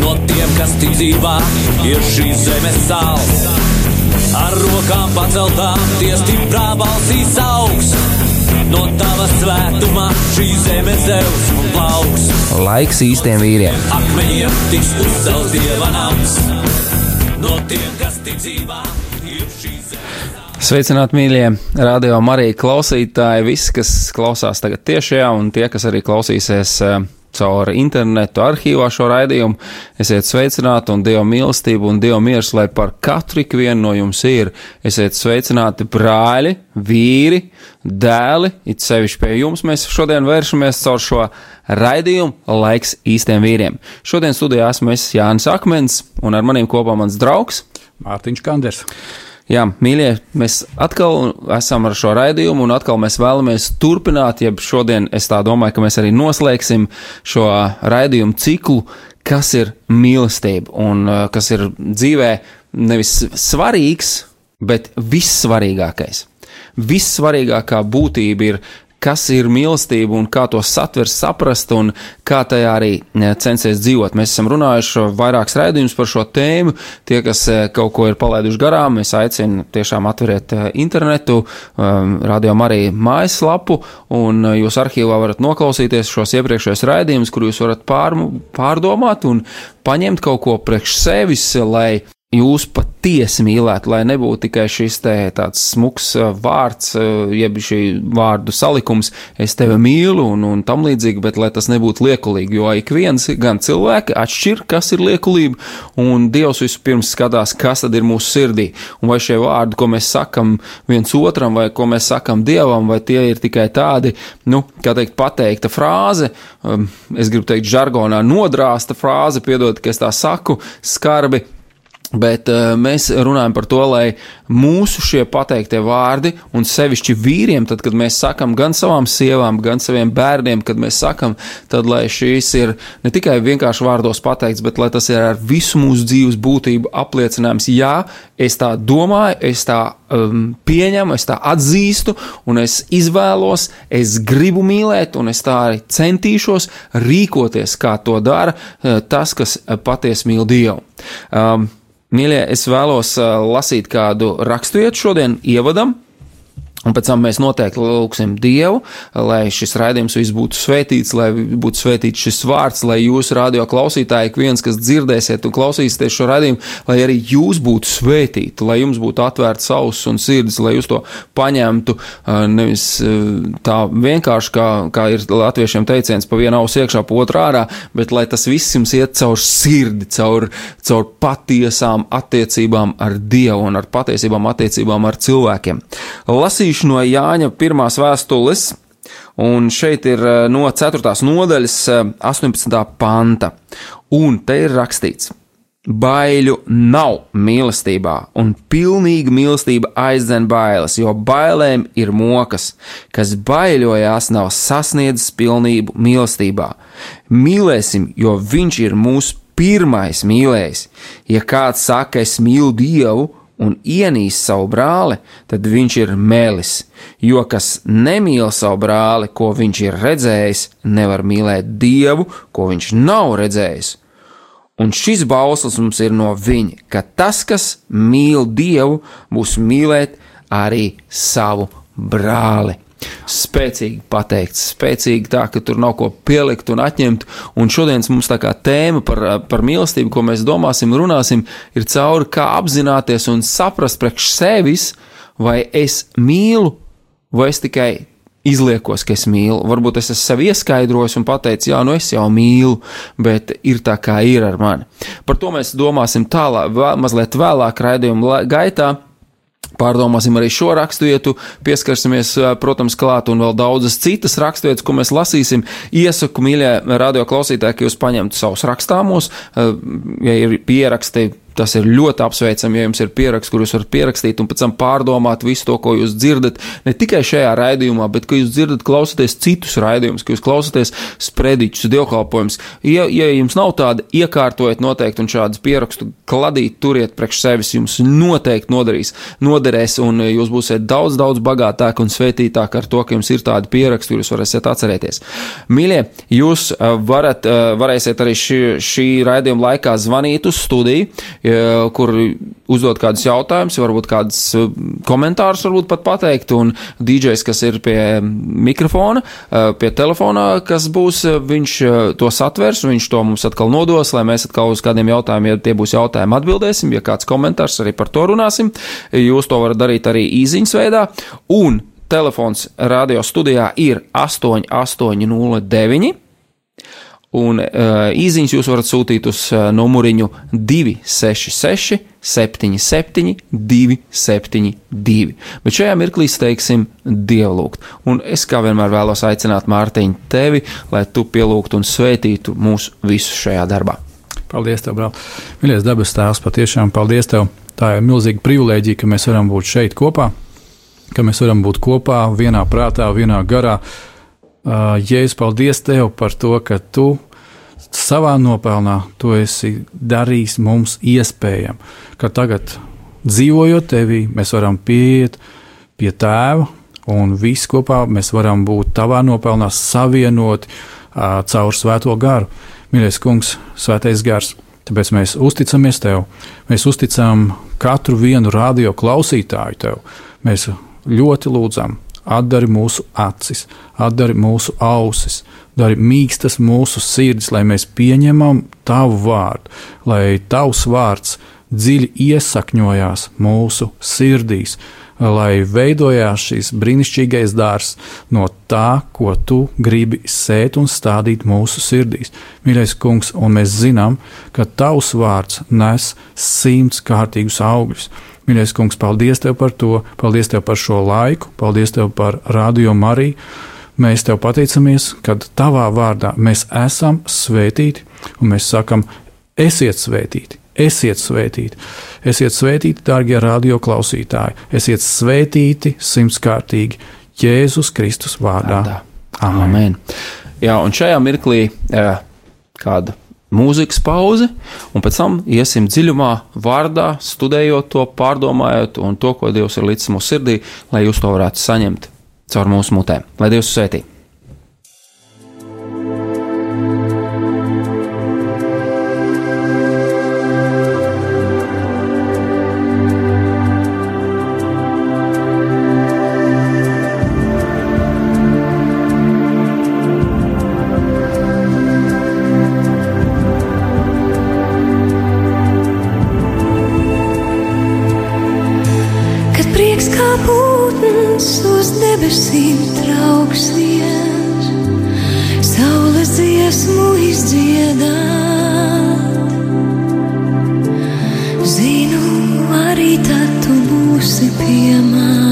No tiem, kas tic dzīvā, ir šīs zemes sāls. Ar rokām paceltām, tie stiprā balsīs augs. No tava svētumā šī zeme zeus un plauks. Laiks īstiem vīriem. Akmeņiem tiks uzcelts dieva nams. No tiem, kas tic dzīvā, ir šī zeme. Sveicināti, mīļie radio Marija klausītāji, visi, kas klausās tagad tiešajā, un tie, kas arī klausīsies uh, caur internetu arhīvā šo raidījumu. Esiet sveicināti un Dieva mīlestība un Dieva miers, lai par katru ikvienu no jums ir. Esiet sveicināti brāļi, vīri, dēli, it sevišķi pie jums mēs šodien vēršamies caur šo raidījumu laiks īstiem vīriem. Šodien studijā esmu es Jānis Akmens un ar maniem kopā mans draugs Mārtiņš Kanders. Jā, mīļie, mēs atkal esam ar šo raidījumu, un atkal mēs vēlamies turpināt. Ja šodien es tā domāju, ka mēs arī noslēgsim šo raidījumu ciklu, kas ir mīlestība un uh, kas ir dzīvē nevis svarīgs, bet vissvarīgākais. Vissvarīgākā būtība ir kas ir mīlestība un kā to satvers, saprast un kā tajā arī censies dzīvot. Mēs esam runājuši vairākus raidījumus par šo tēmu. Tie, kas e, kaut ko ir palaiduši garām, es aicinu tiešām atveriet e, internetu, rādījām arī mājaslapu, un e, jūs arhīvā varat noklausīties šos iepriekšējos raidījumus, kur jūs varat pār, pārdomāt un paņemt kaut ko priekš sevis, lai jūs patiesi mīlētu, lai nebūtu tikai šis te tāds smuks uh, vārds, uh, jeb šī vārdu salikums, es tevi mīlu un, un tam līdzīgi, bet lai tas nebūtu liekulīgi, jo ik viens gan cilvēki atšķir, kas ir liekulība, un Dievs vispirms skatās, kas tad ir mūsu sirdī, un vai šie vārdi, ko mēs sakam viens otram, vai ko mēs sakam Dievam, vai tie ir tikai tādi, nu, kā teikt, pateikta frāze, um, es gribu teikt, žargonā nodrāsta frāze, piedod, ka es tā saku, skarbi, Bet uh, mēs runājam par to, lai mūsu šie pateiktie vārdi, un sevišķi vīriem, tad, kad mēs sakam gan savām sievām, gan saviem bērniem, kad mēs sakam, tad, lai šīs ir ne tikai vienkārši vārdos pateikts, bet lai tas ir ar visu mūsu dzīves būtību apliecinājums. Jā, es tā domāju, es tā um, pieņemu, es tā atzīstu, un es izvēlos, es gribu mīlēt, un es tā arī centīšos rīkoties, kā to dara uh, tas, kas patiesi mīl Dievu. Um, Mīļie, es vēlos uh, lasīt kādu raksturvietu šodien ievadam. Un pēc tam mēs noteikti lūgsim Dievu, lai šis raidījums viss būtu svētīts, lai būtu svētīts šis vārds, lai jūs, radio klausītāji, ik viens, kas dzirdēsiet un klausīsieties šo raidījumu, lai arī jūs būtu svētīti, lai jums būtu atvērts auss un sirds, lai jūs to paņemtu nevis tā vienkārši, kā, kā ir latviešiem teiciens, pa vienu ausu iekšā, pa otru ārā, bet lai tas viss jums iet caur sirdi, caur, caur patiesām attiecībām ar Dievu un ar patiesībām attiecībām ar cilvēkiem. Lasīt lasīšu no Jāņa pirmās vēstules, un šeit ir eh, no 4. nodaļas 18. Eh, panta, un te ir rakstīts. Baiļu nav mīlestībā, un pilnīga mīlestība aizdzen bailes, jo bailēm ir mokas, kas baiļojās, nav sasniedzis pilnību mīlestībā. Mīlēsim, jo viņš ir mūsu pirmais mīlējs. Ja kāds saka, es mīlu Dievu, un ienīst savu brāli, tad viņš ir mēlis, jo kas nemīl savu brāli, ko viņš ir redzējis, nevar mīlēt dievu, ko viņš nav redzējis. Un šis bauslis mums ir no viņa, ka tas, kas mīl dievu, būs mīlēt arī savu brāli spēcīgi pateikts, spēcīgi tā, ka tur nav ko pielikt un atņemt. Un šodienas mums tā kā tēma par, par mīlestību, ko mēs domāsim, runāsim, ir cauri kā apzināties un saprast priekš sevis, vai es mīlu, vai es tikai izliekos, ka es mīlu. Varbūt es esmu sev ieskaidrojis un pateicis, jā, nu es jau mīlu, bet ir tā kā ir ar mani. Par to mēs domāsim tālāk, vēl, mazliet vēlāk raidījuma gaitā. Pārdomāsim arī šo raksturvietu, pieskarsimies, protams, klāt un vēl daudzas citas raksturvietas, ko mēs lasīsim. Iesaku, mīļie radio klausītāji, ka jūs paņemtu savus rakstāmos, ja ir pieraksti, Tas ir ļoti apsveicami, ja jums ir pieraksts, kur jūs varat pierakstīt un pēc tam pārdomāt visu to, ko jūs dzirdat. Ne tikai šajā raidījumā, bet ka jūs dzirdat, klausoties citus raidījumus, ka jūs klausāties sprediķus, dievkalpojumus. Ja, ja jums nav tāda, iekārtojiet noteikti un šādas pierakstu kladīt, turiet priekš sevis, jums noteikti noderīs, noderēs un jūs būsiet daudz, daudz bagātāk un svētītāk ar to, ka jums ir tādi pieraksti, kurus varēsiet atcerēties. Mīļie, jūs varat, varēsiet arī šī, šī raidījuma laikā zvanīt uz studiju kur uzdot kādus jautājumus, varbūt kādus eh, komentārus, varbūt pat pateikt. Un DJs, kas ir pie mikrofona, eh, pie telefona, kas būs, eh, viņš to satvers, viņš to mums atkal nodos, lai mēs atkal uz kādiem jautājumiem, ja tie būs jautājumi, atbildēsim. Ja kāds komentārs arī par to runāsim, jūs to varat darīt arī īziņas veidā. Un telefons radio studijā ir 8809 un uh, īsiņas jūs varat sūtīt uz uh, numuriņu 266, 77, 272. Bet šajā mirklī teiksim dievlūgt. Un es kā vienmēr vēlos aicināt Mārtiņu tevi, lai tu pielūgtu un svētītu mūs visus šajā darbā. Paldies, tev, brāl. Mīļais dabas tēvs, patiešām paldies tev. Tā ir milzīga privilēģija, ka mēs varam būt šeit kopā, ka mēs varam būt kopā vienā prātā, vienā garā. Uh, Jēzus, paldies tev par to, ka tu savā nopelnā to esi darījis mums iespējam, ka tagad dzīvojot tevī, mēs varam pieiet pie tēva un visi kopā mēs varam būt tavā nopelnā savienoti uh, caur svēto garu. Mīļais kungs, svētais gars, tāpēc mēs uzticamies tev, mēs uzticam katru vienu radio klausītāju tev. Mēs ļoti lūdzam, atdari mūsu acis, atdari mūsu ausis, dari mīkstas mūsu sirdis, lai mēs pieņemam tavu vārdu, lai tavs vārds dziļi iesakņojās mūsu sirdīs, lai veidojās šis brīnišķīgais dārs no tā, ko tu gribi sēt un stādīt mūsu sirdīs. Mīļais kungs, un mēs zinām, ka tavs vārds nes simts kārtīgus augļus. Mīļais kungs, paldies tev par to, paldies tev par šo laiku, paldies tev par radio Mariju. Mēs tev pateicamies, ka tavā vārdā mēs esam svētīti, un mēs sakam, esiet svētīti, esiet svētīti, esiet svētīti, dārgie radio klausītāji, esiet svētīti simtkārtīgi Jēzus Kristus vārdā. Amen. Amen. Jā, un šajā mirklī kāda mūzikas pauze, un pēc tam iesim dziļumā, vārdā, studējot to, pārdomājot un to, ko Dievs ir līdz mūsu sirdī, lai jūs to varētu saņemt caur mūsu mutēm. Lai Dievs svētī! debesīm trauksmies, saules dziesmu izdziedāt. Zinu, arī tad tu būsi pie manis.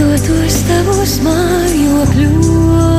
Dotos tavos mājokļos.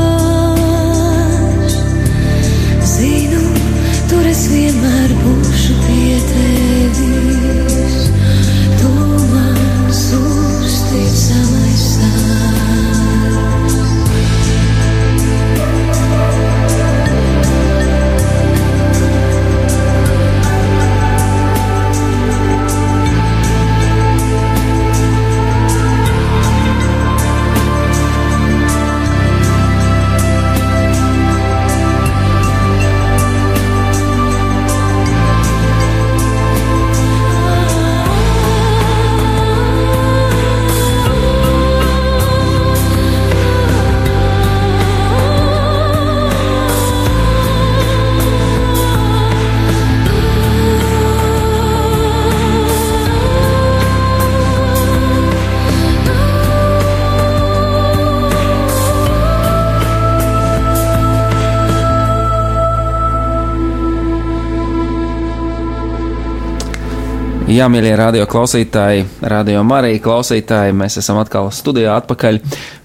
Jā, mīļie radio klausītāji, radio Marija klausītāji, mēs esam atkal studijā atpakaļ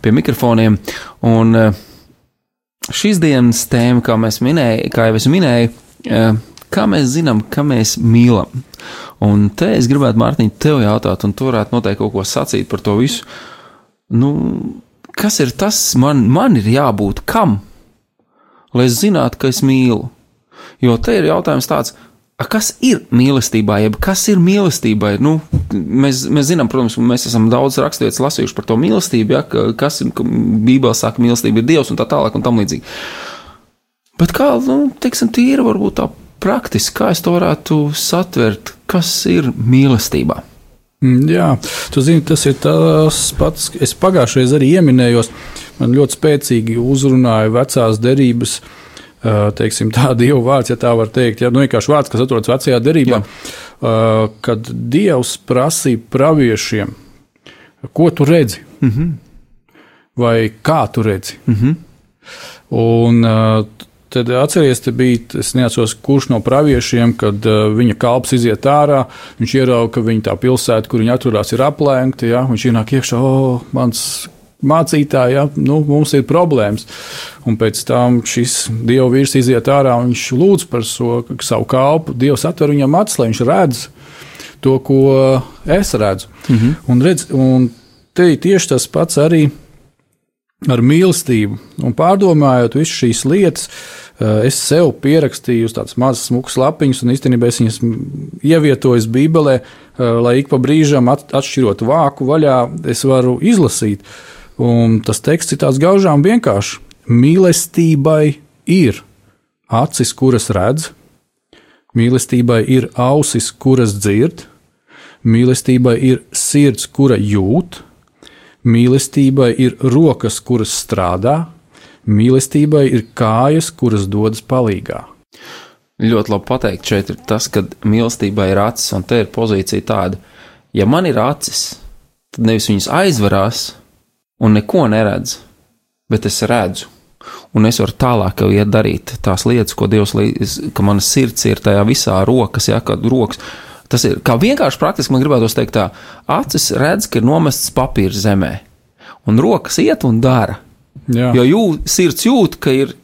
pie mikrofoniem. Un eh, šīs dienas tēma, kā minēju, kā jau es minēju, eh, kā mēs zinām, ka mēs mīlam. Un te es gribētu, Mārtiņ, tev jautāt, un tu varētu noteikti kaut ko sacīt par to visu. Nu, kas ir tas, man, man ir jābūt kam, lai es zinātu, ka es mīlu? Jo te ir jautājums tāds, A, kas ir mīlestībā, jeb kas ir mīlestībai? Nu, mēs, mēs zinām, protams, mēs esam daudz raksturvietas lasījuši par to mīlestību, ja, ka, kas ir, Bībelē saka, mīlestība ir Dievs un tā tālāk un tam līdzīgi. Bet kā, nu, teiksim, tīri varbūt tā praktiski, kā es to varētu satvert, kas ir mīlestībā? Mm, Jā, tu zini, tas ir tas pats. Es pagājušajā arī ieminējos, man ļoti spēcīgi uzrunāja vecās derības. ā, Teiksim, tā Dieva vārds, ja tā var teikt, ja, nu, vienkārši vārds, kas atrodas vecajā derībā, ā, kad Dievs prasīja praviešiem, ko tu redzi, mm -hmm. vai kā tu redzi. Mm -hmm. Un ā, tad atcerieties, te bija, es neatceros, kurš no praviešiem, kad viņa kalps iziet ārā, viņš ierauga, ka viņa tā pilsēta, kur viņa atrodas, ir aplēgta, ja, viņš ienāk iekšā, o, mans mācītāji, ja, nu, mums ir problēmas. Un pēc tam šis dievu vīrs iziet ārā un viņš lūdz par so, savu kalpu. Dievs atver viņam acis, lai viņš redz to, ko es redzu. Mm -hmm. un, redz, un te ir tieši tas pats arī ar mīlestību. Un pārdomājot visu šīs lietas, eh, es sev pierakstīju uz tādas mazas smukas lapiņas, un īstenībā es viņas ievietoju Bībelē, eh, lai ik pa brīžam at- atšķirot vāku vaļā, es varu izlasīt. Un tas teksts ir tāds gaužām vienkāršs. Mīlestībai ir acis, kuras redz, mīlestībai ir ausis, kuras dzird, mīlestībai ir sirds, kura jūt, mīlestībai ir rokas, kuras strādā, mīlestībai ir kājas, kuras dodas palīgā. Ļoti labi pateikt, šeit ir tas, ka mīlestībai ir acis, un te ir pozīcija tāda, ja man ir acis, tad nevis viņas aizvarās un neko neredz, bet es redzu. Un es varu tālāk jau iet darīt tās lietas, ko Dievs līdz, ka mana sirds ir tajā visā rokas, ja, kad rokas. Tas ir kā vienkārši praktiski, man gribētu teikt tā, acis redz, ka ir nomests papīrs zemē, un rokas iet un dara. Jā. Jo jū, sirds jūt, ka ir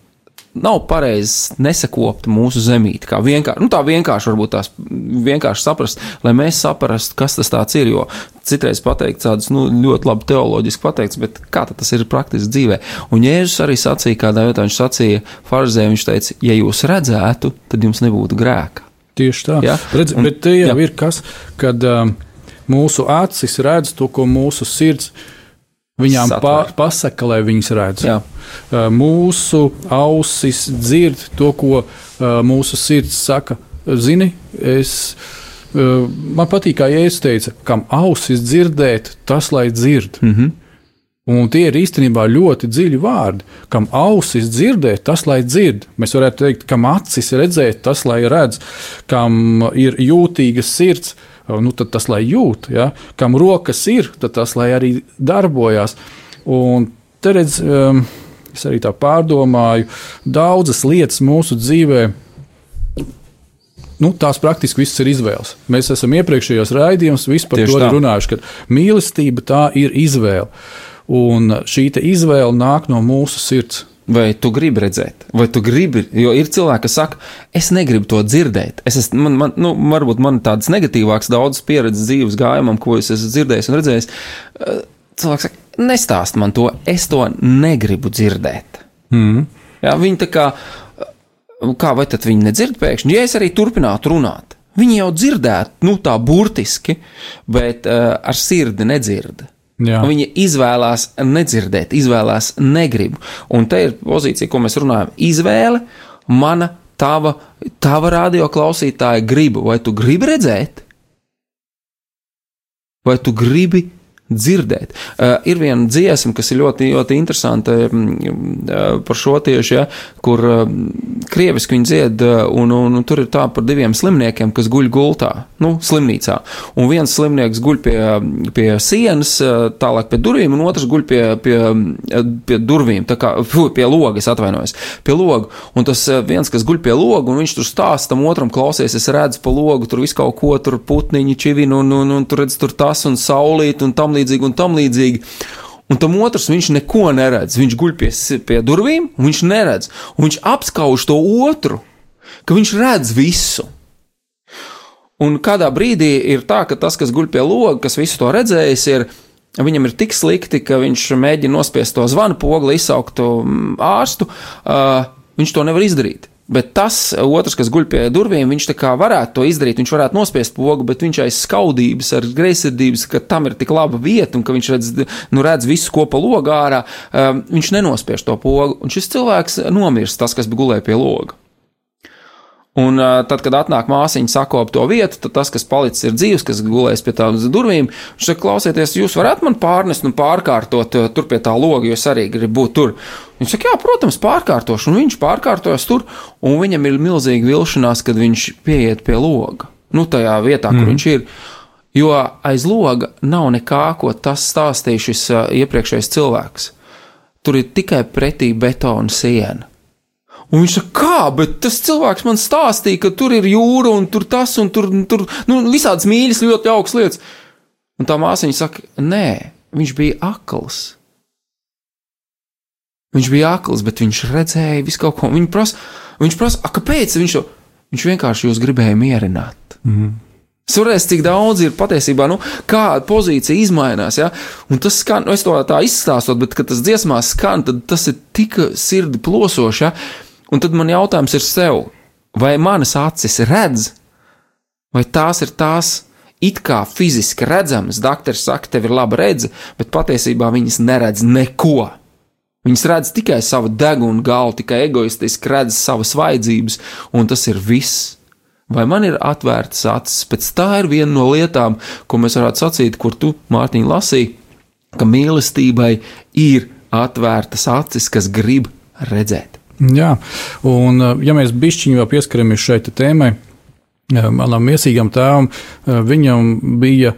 nav pareizi nesakopta mūsu zemīte. Kā vienkārši, nu tā vienkārši varbūt tās vienkārši saprast, lai mēs saprastu, kas tas ir. Jo citreiz pateikt tādas nu, ļoti labi teoloģiski pateikts, bet kā tas ir praktiski dzīvē? Un Jēzus arī sacīja, kādā vietā viņš sacīja farzē, viņš teica, ja jūs redzētu, tad jums nebūtu grēka. Tieši tā. Ja? Redz, Un- bet te jau jā. ir kas, kad um, mūsu acis redz to, ko mūsu sirds viņām pa, pasaka, lai viņas redz. Jā. Uh, mūsu ausis dzird to, ko uh, mūsu sirds saka. Zini, es. uh, Man patīk, kā Jēzus teica, kam ausis dzirdēt, tas lai dzird. Mm. -hmm. Un tie ir īstenībā ļoti dziļi vārdi. Kam ausis dzirdē, tas lai dzird. Mēs varētu teikt, kam acis redzēt, tas lai redz, kam ir jūtīga sirds, nu, tad tas lai jūt, ja? kam rokas ir, tad tas lai arī darbojas. Un te redz, um, es arī tā pārdomāju, daudzas lietas mūsu dzīvēm nu, tās praktiski viss ir izvēles. Mēs esam iepriekšējos raidījumos par Tieši to runājuši, ka mīlestība tā ir izvēle. Un šī izvēle nāk no mūsu sirds. Vai tu gribi redzēt, vai tu gribi, jo ir cilvēki, kas saka, es negribu to dzirdēt. Es esmu, man, man, nu, varbūt man tādas negatīvākas, daudzas pieredzes dzīves gājumam, ko es esmu dzirdējis un redzējis. Eh, Cilvēks saka, nestāst man to, es to negribu dzirdēt. Mm. Jā, viņi tā kā, kā vai tad viņi nedzird pēkšņi, ja es arī turpinātu runāt. Viņi jau dzirdētu, nu tā burtiski, bet uh, ar sirdi nedzird. Viņa izvēlās nedzirdēt, izvēlās negribu. Un te ir pozīcija, ko mēs runājam. Izvēle, mana, tava, tava radioklausītāja griba. Vai tu gribi redzēt? Vai tu gribi dzirdēt? Uh, ir viena dziesma, kas ir ļoti, ļoti interesanta uh, par šo tieši, ja, kur uh, krieviski viņi dzied, uh, un, un, un tur ir tā par diviem slimniekiem, kas guļ gultā, nu, slimnīcā. Un viens slimnieks guļ pie, pie sienas, uh, tālāk pie durvīm, un otrs guļ pie, pie, pie durvīm, tā kā pie logas, atvainojos, pie logu. Un tas viens, kas guļ pie logu, un viņš tur stāsta tam otram, klausies, es redzu pa logu, tur visu kaut ko, tur putniņi, čivinu, un, un, un tur redz tur tas un saulīt, un tam līdzīgi, un tam līdzīgi. Un tam otrs viņš neko neredz. Viņš guļ pie, pie durvīm, un viņš neredz. Un viņš apskauž to otru, ka viņš redz visu. Un kādā brīdī ir tā, ka tas, kas guļ pie loga, kas visu to redzējis, ir. Viņam ir tik slikti, ka viņš mēģina nospiest to zvanu pogli, izsaukt to mm, ārstu. Uh, viņš to nevar izdarīt. Bet tas otrs, kas guļ pie durvīm, viņš tā kā varētu to izdarīt, viņš varētu nospiest pogu, bet viņš aiz skaudības, ar greizsirdības, ka tam ir tik laba vieta un ka viņš redz, nu, redz visu kopā logā ārā, um, viņš nenospiež to pogu. Un šis cilvēks nomirst, tas, kas gulēja pie loga. Un uh, tad, kad atnāk māsiņa, sakop to vietu, tad tas, kas palicis ir dzīves, kas gulējis pie tām durvīm, viņš saka, klausieties, jūs varat man pārnest un pārkārtot uh, tur pie tā loga, jo es arī gribu būt tur. Viņš saka, jā, protams, pārkārtošu, un viņš pārkārtojas tur, un viņam ir milzīga vilšanās, kad viņš pieiet pie loga. Nu, tajā vietā, kur mm. viņš ir. Jo aiz loga nav nekā, ko tas stāstīja šis uh, iepriekšējais cilvēks. Tur ir tikai pretī betona siena. Un viņš saka, kā, bet tas cilvēks man stāstīja, ka tur ir jūra un tur tas un tur, tur nu, visādas mīļas, ļoti jaukas lietas. Un tā māsiņa saka, nē, viņš bija akls. Viņš bija akls, bet viņš redzēja visu kaut ko. Viņš prasa, viņš prasa, a, kāpēc viņš to? Viņš vienkārši jūs gribēja mierināt. Mm -hmm. Surēs, cik daudz ir patiesībā, nu, kāda pozīcija izmainās. Ja? Un tas skan, nu, es to tā izstāstot, bet, kad tas dziesmās skan, tad tas ir tik sirdi plosoši. Ja? Un tad man jautājums ir sev, vai manas acis redz, vai tās ir tās it kā fiziski redzamas. Dakteris saka, tev ir laba redze, bet patiesībā viņas neredz neko. Viņas redz tikai savu degunu galvu, tikai egoistiski redz savas vajadzības, un tas ir viss. Vai man ir atvērtas acis? Pēc tā ir viena no lietām, ko mēs varētu sacīt, kur tu, Mārtiņ, lasīji, ka mīlestībai ir atvērtas acis, kas grib redzēt. Jā, un ja mēs bišķiņā vēl pieskaramies šai tēmai, manam miesīgam tēvam, viņam bija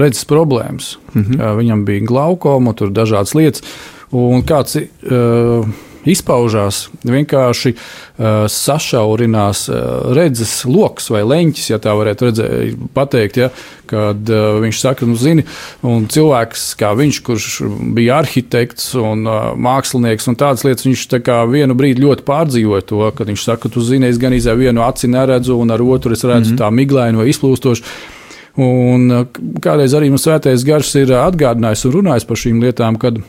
redzes problēmas. Mm -hmm. Viņam bija glaukoma, tur dažādas lietas. Un kāds uh, izpaužās, vienkārši uh, sašaurinās uh, redzes lokus vai leņķis, ja tā varētu redzēt, pateikt. Ja, kad uh, viņš saka, nu, zini, un cilvēks kā viņš, kurš bija arhitekts un uh, mākslinieks un tādas lietas, viņš tā kā vienu brīdi ļoti pārdzīvoja to, kad viņš saka, tu zini, es gan izai vienu aci neredzu, un ar otru es redzu mm -hmm. tā miglainu vai izplūstošu. Un kādreiz arī mums svētais gars ir atgādinājis un runājis par šīm lietām, kad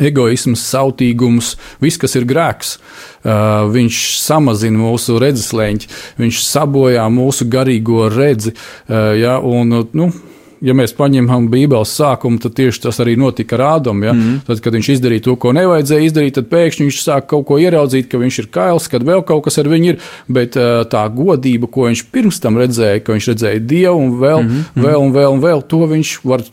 egoisms, sautīgums, viss, kas ir grēks. Uh, viņš samazina mūsu redzeslēņķi, viņš sabojā mūsu garīgo redzi. Uh, ja, un, nu, ja mēs paņemam Bībeles sākumu, tad tieši tas arī notika ar Ādamu. Ja? Mm. Tad, kad viņš izdarīja to, ko nevajadzēja izdarīt, tad pēkšņi viņš sāk kaut ko ieraudzīt, ka viņš ir kails, kad vēl kaut kas ar viņu ir. Bet uh, tā godība, ko viņš pirms tam redzēja, ka viņš redzēja Dievu un vēl, mm -hmm. vēl, un vēl, un vēl, to viņš var,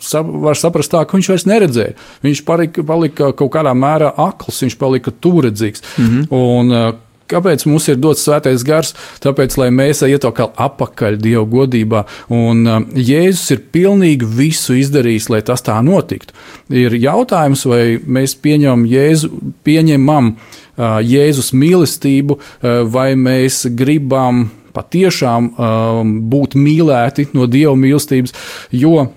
var saprast tā, ka viņš vairs neredzēja. Viņš palika, palika kaut kādā mērā akls, viņš palika turedzīgs. Mm -hmm. un, uh, Kāpēc mums ir dots svētais gars? Tāpēc, lai mēs ietu kā apakaļ Dieva godībā. Un um, Jēzus ir pilnīgi visu izdarījis, lai tas tā notiktu. Ir jautājums, vai mēs pieņemam Jēzu, pieņemam uh, Jēzus mīlestību, uh, vai mēs gribam patiešām um, būt mīlēti no Dieva mīlestības. Jo,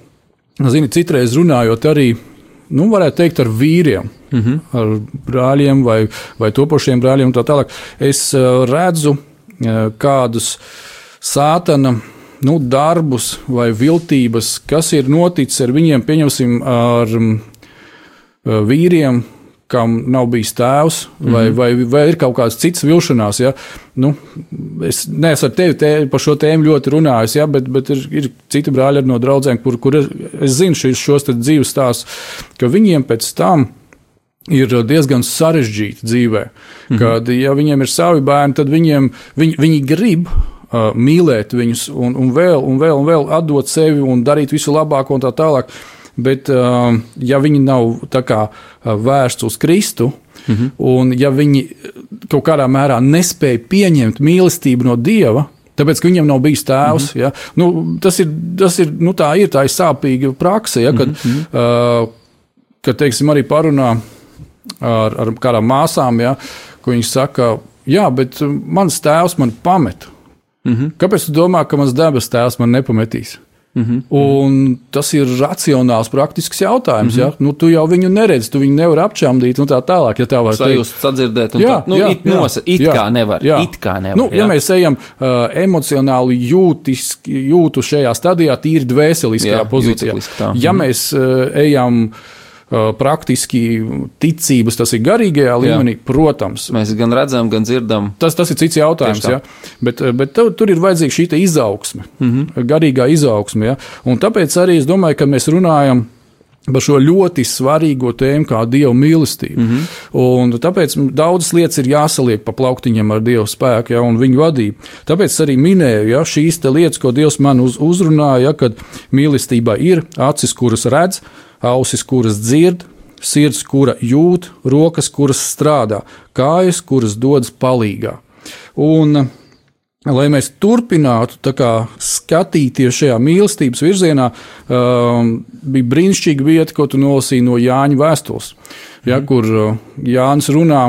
zini, citreiz runājot arī, nu, varētu teikt, ar vīriem mm -hmm. ar brāļiem vai, vai topošiem brāļiem un tā tālāk. Es uh, redzu uh, kādus sātana nu, darbus vai viltības, kas ir noticis ar viņiem, pieņemsim, ar uh, vīriem, kam nav bijis tēvs, vai, mm -hmm. vai, vai ir kaut kāds cits vilšanās. Ja? Nu, es neesmu ar tevi tē, par šo tēmu ļoti runājis, ja? bet, bet ir, ir citi brāļi no draugiem, kur, kur es, es zinu šos, šos dzīves stāstus, ka viņiem pēc tam ir diezgan sarežģīta dzīvē. Mhm. Kad ja viņiem ir savi bērni, tad viņiem, viņi, viņi grib uh, mīlēt viņus un, un, vēl, un vēl un vēl atdot sevi un darīt visu labāko un tā tālāk. Bet, uh, ja viņi nav kā, uh, vērsti uz Kristu, mhm. un ja viņi kaut kādā mērā nespēja pieņemt mīlestību no Dieva, Tāpēc, ka viņam nav bijis tēvs. Mm -hmm. ja? nu, tas ir, tas ir, nu, tā ir tā ir sāpīga praksa, ja? kad, mm -hmm. uh, kad teiksim, arī parunā ar, ar kādām māsām, ja, ko viņas saka, jā, bet mans tēvs man pameta. Mm -hmm. Kāpēc tu domā, ka mans debes tēvs man nepametīs? -hmm. Un tas ir racionāls, praktisks jautājums. -hmm. ja? nu, tu jau viņu neredzi, tu viņu nevari apčāmdīt un tā tālāk. Ja tā var sajust, sadzirdēt, un jā, tā, nu, jā, it, nosa, it jā, kā nevar. Jā. It kā nevar nu, jā. ja mēs ejam uh, emocionāli jūtiski, jūtu šajā stadijā, tīri dvēseliskajā jā, pozīcijā. Tā. Ja mhm. mēs uh, ejam uh, praktiski ticības, tas ir garīgajā līmenī, jā. protams. Mēs gan redzam, gan dzirdam. Tas, tas ir cits jautājums, ja? bet, bet tev, tur ir vajadzīga šī izaugsme, mm -hmm. garīgā izaugsme. Ja? Un tāpēc arī es domāju, ka mēs runājam par šo ļoti svarīgo tēmu, kā dieva mīlestība. Mm -hmm. Un tāpēc daudzas lietas ir jāsaliek pa plauktiņiem ar dieva spēku ja, un viņa vadību. Tāpēc arī minēju ja, šīs lietas, ko Dievs man uz, uzrunāja, ja, kad mīlestībā ir acis, kuras redz, ausis, kuras dzird, sirds, kura jūt, rokas, kuras strādā, kājas, kuras dodas palīgā. Un, lai mēs turpinātu kā, skatīties šajā mīlestības virzienā, um, bija brīnišķīga vieta, ko tu nolasīji no Jāņa vēstules, ja, mm. kur uh, Jānis runā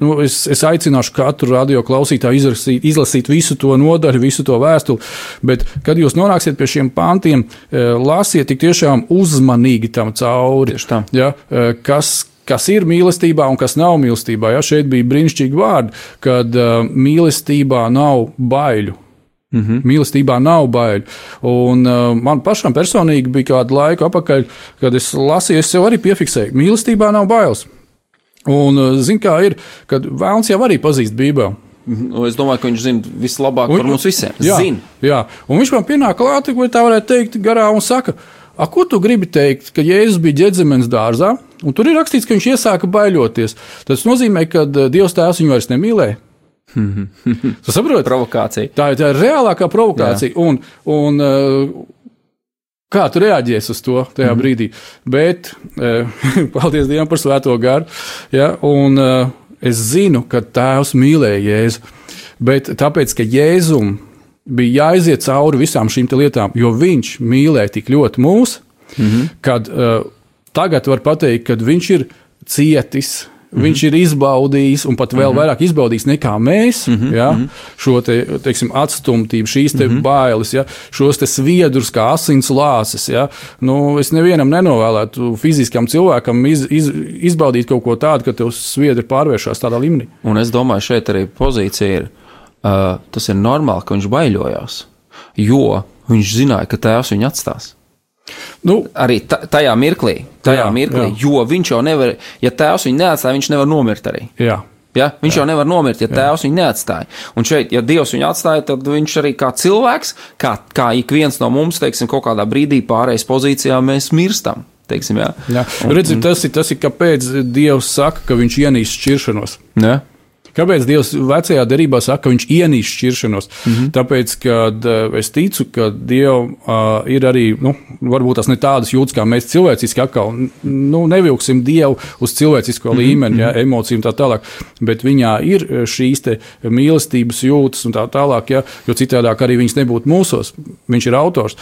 nu, es, es aicināšu katru radio klausītāju izlasīt, izlasīt visu to nodaļu, visu to vēstuli. Bet, kad jūs nonāksiet pie šiem pantiem, eh, lasiet tik tiešām uzmanīgi tam cauri. Ja, eh, kas, kas ir mīlestībā un kas nav mīlestībā. Ja, šeit bija brīnišķīgi vārdi, kad uh, mīlestībā nav baiļu. Mm -hmm. Mīlestībā nav bail. Un, uh, man pašam personīgi bija kāda laika atpakaļ, kad es lasīju, es jau arī piefiksēju, mīlestībā nav bailes. Un, uh, zin, kā ir, kad Vēlns jau arī pazīst Bībeli. Nu, es domāju, ka viņš zina vislabāk un, par mums visiem. Jā, zin. jā, un viņš man pienāk klāt, vai tā varētu teikt, garā un saka, A, ko tu gribi teikt, ka Jēzus bija ģēdzemens dārzā, un tur ir rakstīts, ka viņš iesāka baiļoties. Tas nozīmē, ka uh, Dievs tēvs viņu vairs nemīlēja. Tas saprot? Provokācija. Tā, tā ir reālākā provokācija. Jā. Un, un, uh, Kā tu reaģēsi uz to tajā mm. brīdī? Bet, eh, paldies Dievam par svēto garu. Ja, un eh, es zinu, ka Tēvs mīlēja Jēzu. Bet tāpēc, ka Jēzum bija jāiziet cauri visām šīm lietām, jo viņš mīlēja tik ļoti mūs, mm -hmm. kad uh, tagad var teikt, ka viņš ir cietis, Mm -hmm. Viņš ir izbaudījis, un pat vēl mm -hmm. vairāk izbaudījis nekā mēs, mm -hmm. ja, mhm. šo te, teiksim, atstumtību, šīs te mm -hmm. bailes, ja, šos sviedrus, kā asins lāses. Ja. Nu, es nevienam nenovēlētu fiziskam cilvēkam iz, iz, izbaudīt kaut ko tādu, ka tev sviedri pārvēršas tādā līmenī. Un es domāju, šeit arī pozīcija ir, uh, tas ir normāli, ka viņš baidījās, jo viņš zināja, ka tēvs viņu atstās. Nu, arī tajā mirklī, tajā jā, mirklī jā. jo viņš jau nevar, ja tēvs viņu neatstāja, viņš nevar nomirt arī. Jā. Ja? Viņš Jā. jau nevar nomirt, ja tēvs viņu neatstāja. Un šeit, ja Dievs viņu atstāja, tad viņš arī kā cilvēks, kā, kā ik viens no mums, teiksim, kaut kādā brīdī pārējais pozīcijā mēs mirstam. Teiksim, jā. Jā. Redzi, tas ir tas, ir, kāpēc Dievs saka, ka viņš ienīst šķiršanos. Ja? Kāpēc Dievs vecajā derībā saka, ka viņš ienīst šķiršanos? Mm -hmm. Tāpēc, ka es ticu, ka Dievam uh, ir arī, nu, varbūt tas ne tādas jūtas, kā mēs cilvēciski atkal, nu, nevilksim Dievu uz cilvēcisko mm -hmm. līmeni, ja, emociju un tā tālāk, bet viņā ir šīs te mīlestības jūtas un tā tālāk, ja, jo citādāk arī viņas nebūtu mūsos. Viņš ir autors.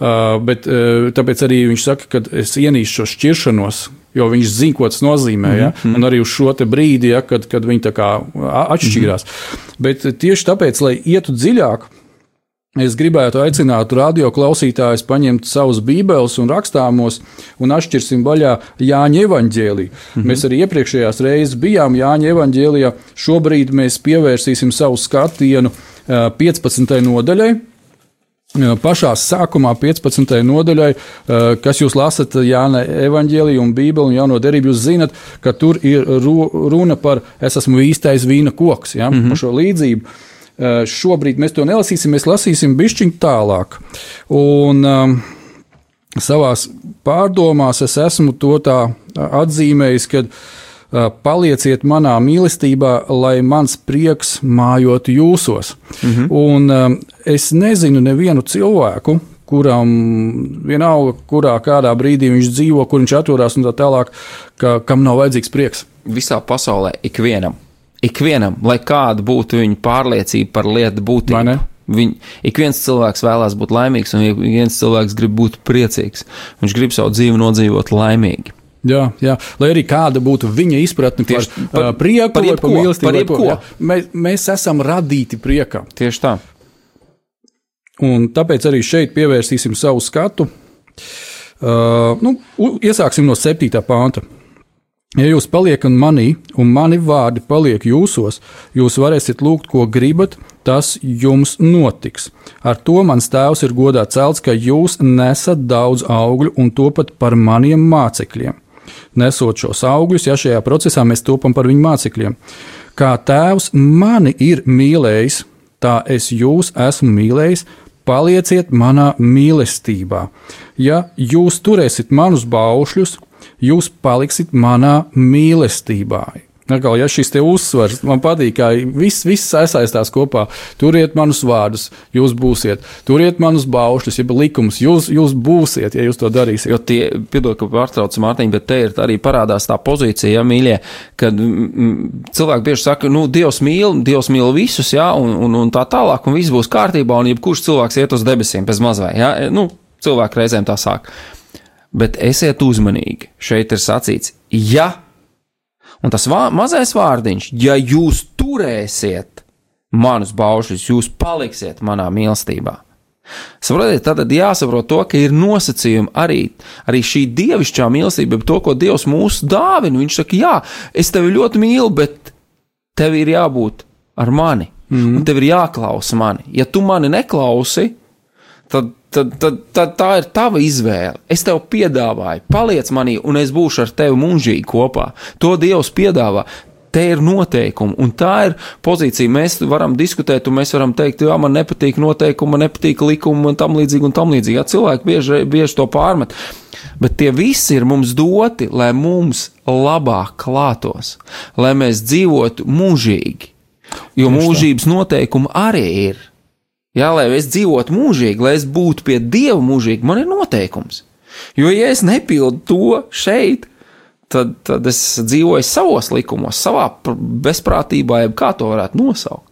Uh, bet uh, tāpēc arī viņš saka, ka es ienīstu šo šķiršanos, jo viņš zina, ko tas nozīmē. Ja? Mm -hmm. Un arī uz šo brīdi, ja, kad, kad viņi atšķīrās. Mm -hmm. Bet tieši tāpēc, lai ietu dziļāk, Es gribētu aicināt radio klausītājus paņemt savus bībeles un rakstāmos un atšķirsim vaļā Jāņa evaņģēliju. Mm -hmm. Mēs arī iepriekšējās reizes bijām Jāņa evaņģēlijā. Šobrīd mēs pievērsīsim savu skatienu 15. nodaļai, pašā sākumā, 15. nodaļai, kas jūs lasat Jāna evaņģēliju un Bībeli un Jauno derību, jūs zinat, ka tur ir runa par es esmu īstais vīna koks, ja, mm -hmm. par šo līdzību. Šobrīd mēs to nelasīsim, mēs lasīsim bišķiņ tālāk. Un um, savās pārdomās es esmu to tā atzīmējis, kad uh, palieciet manā mīlestībā, lai mans prieks mājotu jūsos. -hmm. Un es nezinu nevienu cilvēku, kuram vienalga, kurā kādā brīdī viņš dzīvo, kur viņš atrodas un tā tālāk, ka, kam nav vajadzīgs prieks. Visā pasaulē ikvienam, ikvienam, lai kāda būtu viņa pārliecība par lietu būtību. Viņ, ik viens cilvēks vēlās būt laimīgs, un ik viens cilvēks grib būt priecīgs. Viņš grib savu dzīvi nodzīvot laimīgi. Jā, jā, lai arī kāda būtu viņa izpratne Tieši par, par prieku, par, jebko, par mīlestību, par jebko. Mēs, mēs esam radīti priekam. Tieši tā. Un tāpēc arī šeit pievērsīsim savu skatu. Uh, nu, iesāksim no 7. pānta. Ja jūs paliekat manī, un mani vārdi paliek jūsos, jūs varēsiet lūgt, ko gribat, tas jums notiks. Ar to mans tēvs ir godā celts, ka jūs nesat daudz augļu un topat par maniem mācekļiem nesot šos augļus, ja šajā procesā mēs topam par viņu mācekļiem. Kā tēvs mani ir mīlējis, tā es jūs esmu mīlējis, palieciet manā mīlestībā. Ja jūs turēsiet manus baušļus, jūs paliksiet manā mīlestībā. Atkal, ja šis uzsvars man patīk, ka viss, viss sasaistās kopā. Turiet manus vārdus, jūs būsiet, turiet manus baušļus, jeb likumus, jūs, jūs būsiet, ja jūs to darīsiet. Jo tie, piedod, ka pārtraucu Mārtiņu, bet te ir arī parādās tā pozīcija, ja mīļie, kad cilvēki bieži saka, nu, Dievs mīl, Dievs mīl visus, jā, un, un, un tā tālāk, un viss būs kārtībā, un jebkurš cilvēks iet uz debesīm bez mazvai, jā, nu, cilvēki reizēm tā sāk. Bet esiet uzmanīgi, šeit ir sacīts, ja Un tas vā, mazais vārdiņš, ja jūs turēsiet manus baušļus, jūs paliksiet manā mīlestībā. Saprotiet, tad jāsaprot to, ka ir nosacījumi arī, arī šī dievišķā mīlestība, to, ko Dievs mūs dāvina. Viņš saka, jā, es tevi ļoti mīlu, bet tev ir jābūt ar mani, mm. un tev ir jāklausa mani. Ja tu mani neklausi, tad tad, tad, tad tā ir tava izvēle. Es tev piedāvāju, paliec manī, un es būšu ar tevi mūžīgi kopā. To Dievs piedāvā. Te ir noteikumi, un tā ir pozīcija. Mēs varam diskutēt, un mēs varam teikt, jā, man nepatīk noteikumi, man nepatīk likumi, un tam līdzīgi, un tam līdzīgi. Jā, cilvēki bieži, bieži to pārmet. Bet tie visi ir mums doti, lai mums labāk klātos, lai mēs dzīvotu mūžīgi. Jo mūžības noteikumi arī ir. Jā, lai es dzīvotu mūžīgi, lai es būtu pie Dieva mūžīgi, man ir noteikums. Jo, ja es nepildu to šeit, tad, tad es dzīvoju savos likumos, savā bezprātībā, jeb kā to varētu nosaukt.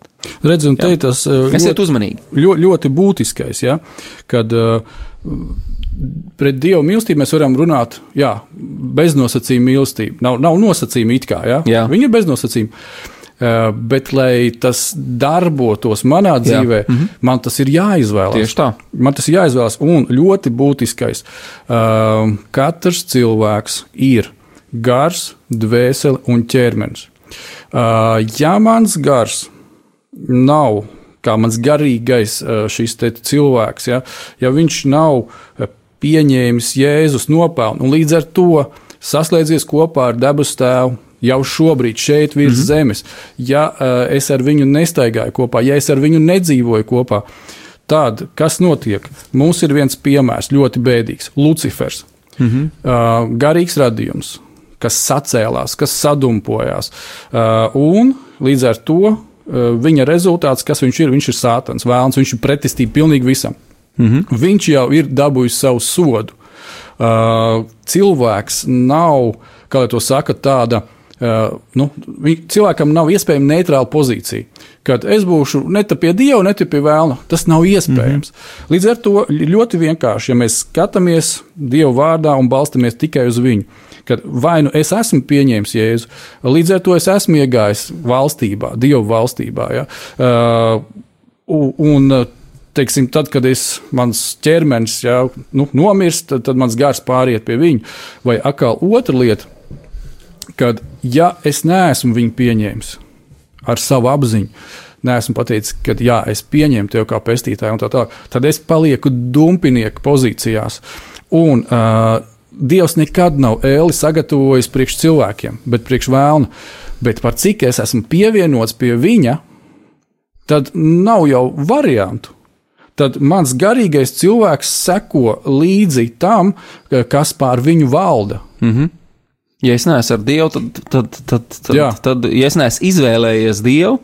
Redz, un te ir tas uh, ļoti, uzmanīgi. Ļoti, ļoti būtiskais, ja, kad uh, pret Dievu mīlestību mēs varam runāt, jā, beznosacījuma mīlestība. Nav, nav nosacījuma it kā, ja? jā. Viņa ir beznosacījuma. Eh, bet, lai tas darbotos manā dzīvē, Jā. -hmm. man tas ir jāizvēlas. Tieši tā. Man tas ir jāizvēlas. Un ļoti būtiskais, uh, katrs cilvēks ir gars, dvēsele un ķermenis. Uh, ja mans gars nav kā mans garīgais šis cilvēks, ja, ja viņš nav pieņēmis Jēzus nopelnu, un līdz ar to saslēdzies kopā ar debesu tēvu. Jau šobrīd šeit virs mm -hmm. zemes, ja uh, es ar viņu nestaigāju kopā, ja es ar viņu nedzīvoju kopā, tad kas notiek? Mums ir viens piemērs, ļoti bēdīgs - Lucifers. Mm -hmm. uh, garīgs radījums, kas sacēlās, kas sadumpojās. Uh, un līdz ar to viņa rezultāts, kas viņš ir, viņš ir sātans, vēlams, viņš ir pretestība pilnīgi visam. Mm -hmm. Viņš jau ir dabūjis savu sodu. Uh, cilvēks nav, kā lai to saka, tāda. Uh, nu, cilvēkam nav iespējama neitrāla pozīcija. Kad es būšu ne pie dieva, ne pie vēlna, tas nav iespējams. Mm -hmm. Līdz ar to ļoti vienkārši, ja mēs skatāmies Dieva vārdā un balstamies tikai uz viņu, kad vai nu es esmu pieņēmis Jēzu, līdz ar to es esmu iegājis valstībā, Dieva valstībā. Ja? Uh, un, teiksim, tad, kad es, mans ķermenis jau nu, nomirst, tad, tad mans gars pāriet pie viņa. Vai atkal otra lieta, kad ja es neesmu viņu pieņēmis ar savu apziņu, neesmu pateicis, ka jā, es pieņemu tevi kā pestītāju, tā tālāk, tad es palieku dumpinieku pozīcijās. Un, uh, Dievs nekad nav ēli sagatavojis priekš cilvēkiem, bet priekš vēlnu. Bet par cik es esmu pievienots pie viņa, tad nav jau variantu. Tad mans garīgais cilvēks seko līdzi tam, kas pār viņu valda. Mm -hmm. Ja es neesmu ar Dievu, tad, tad, tad, tad, tad, tad ja es neesmu izvēlējies Dievu,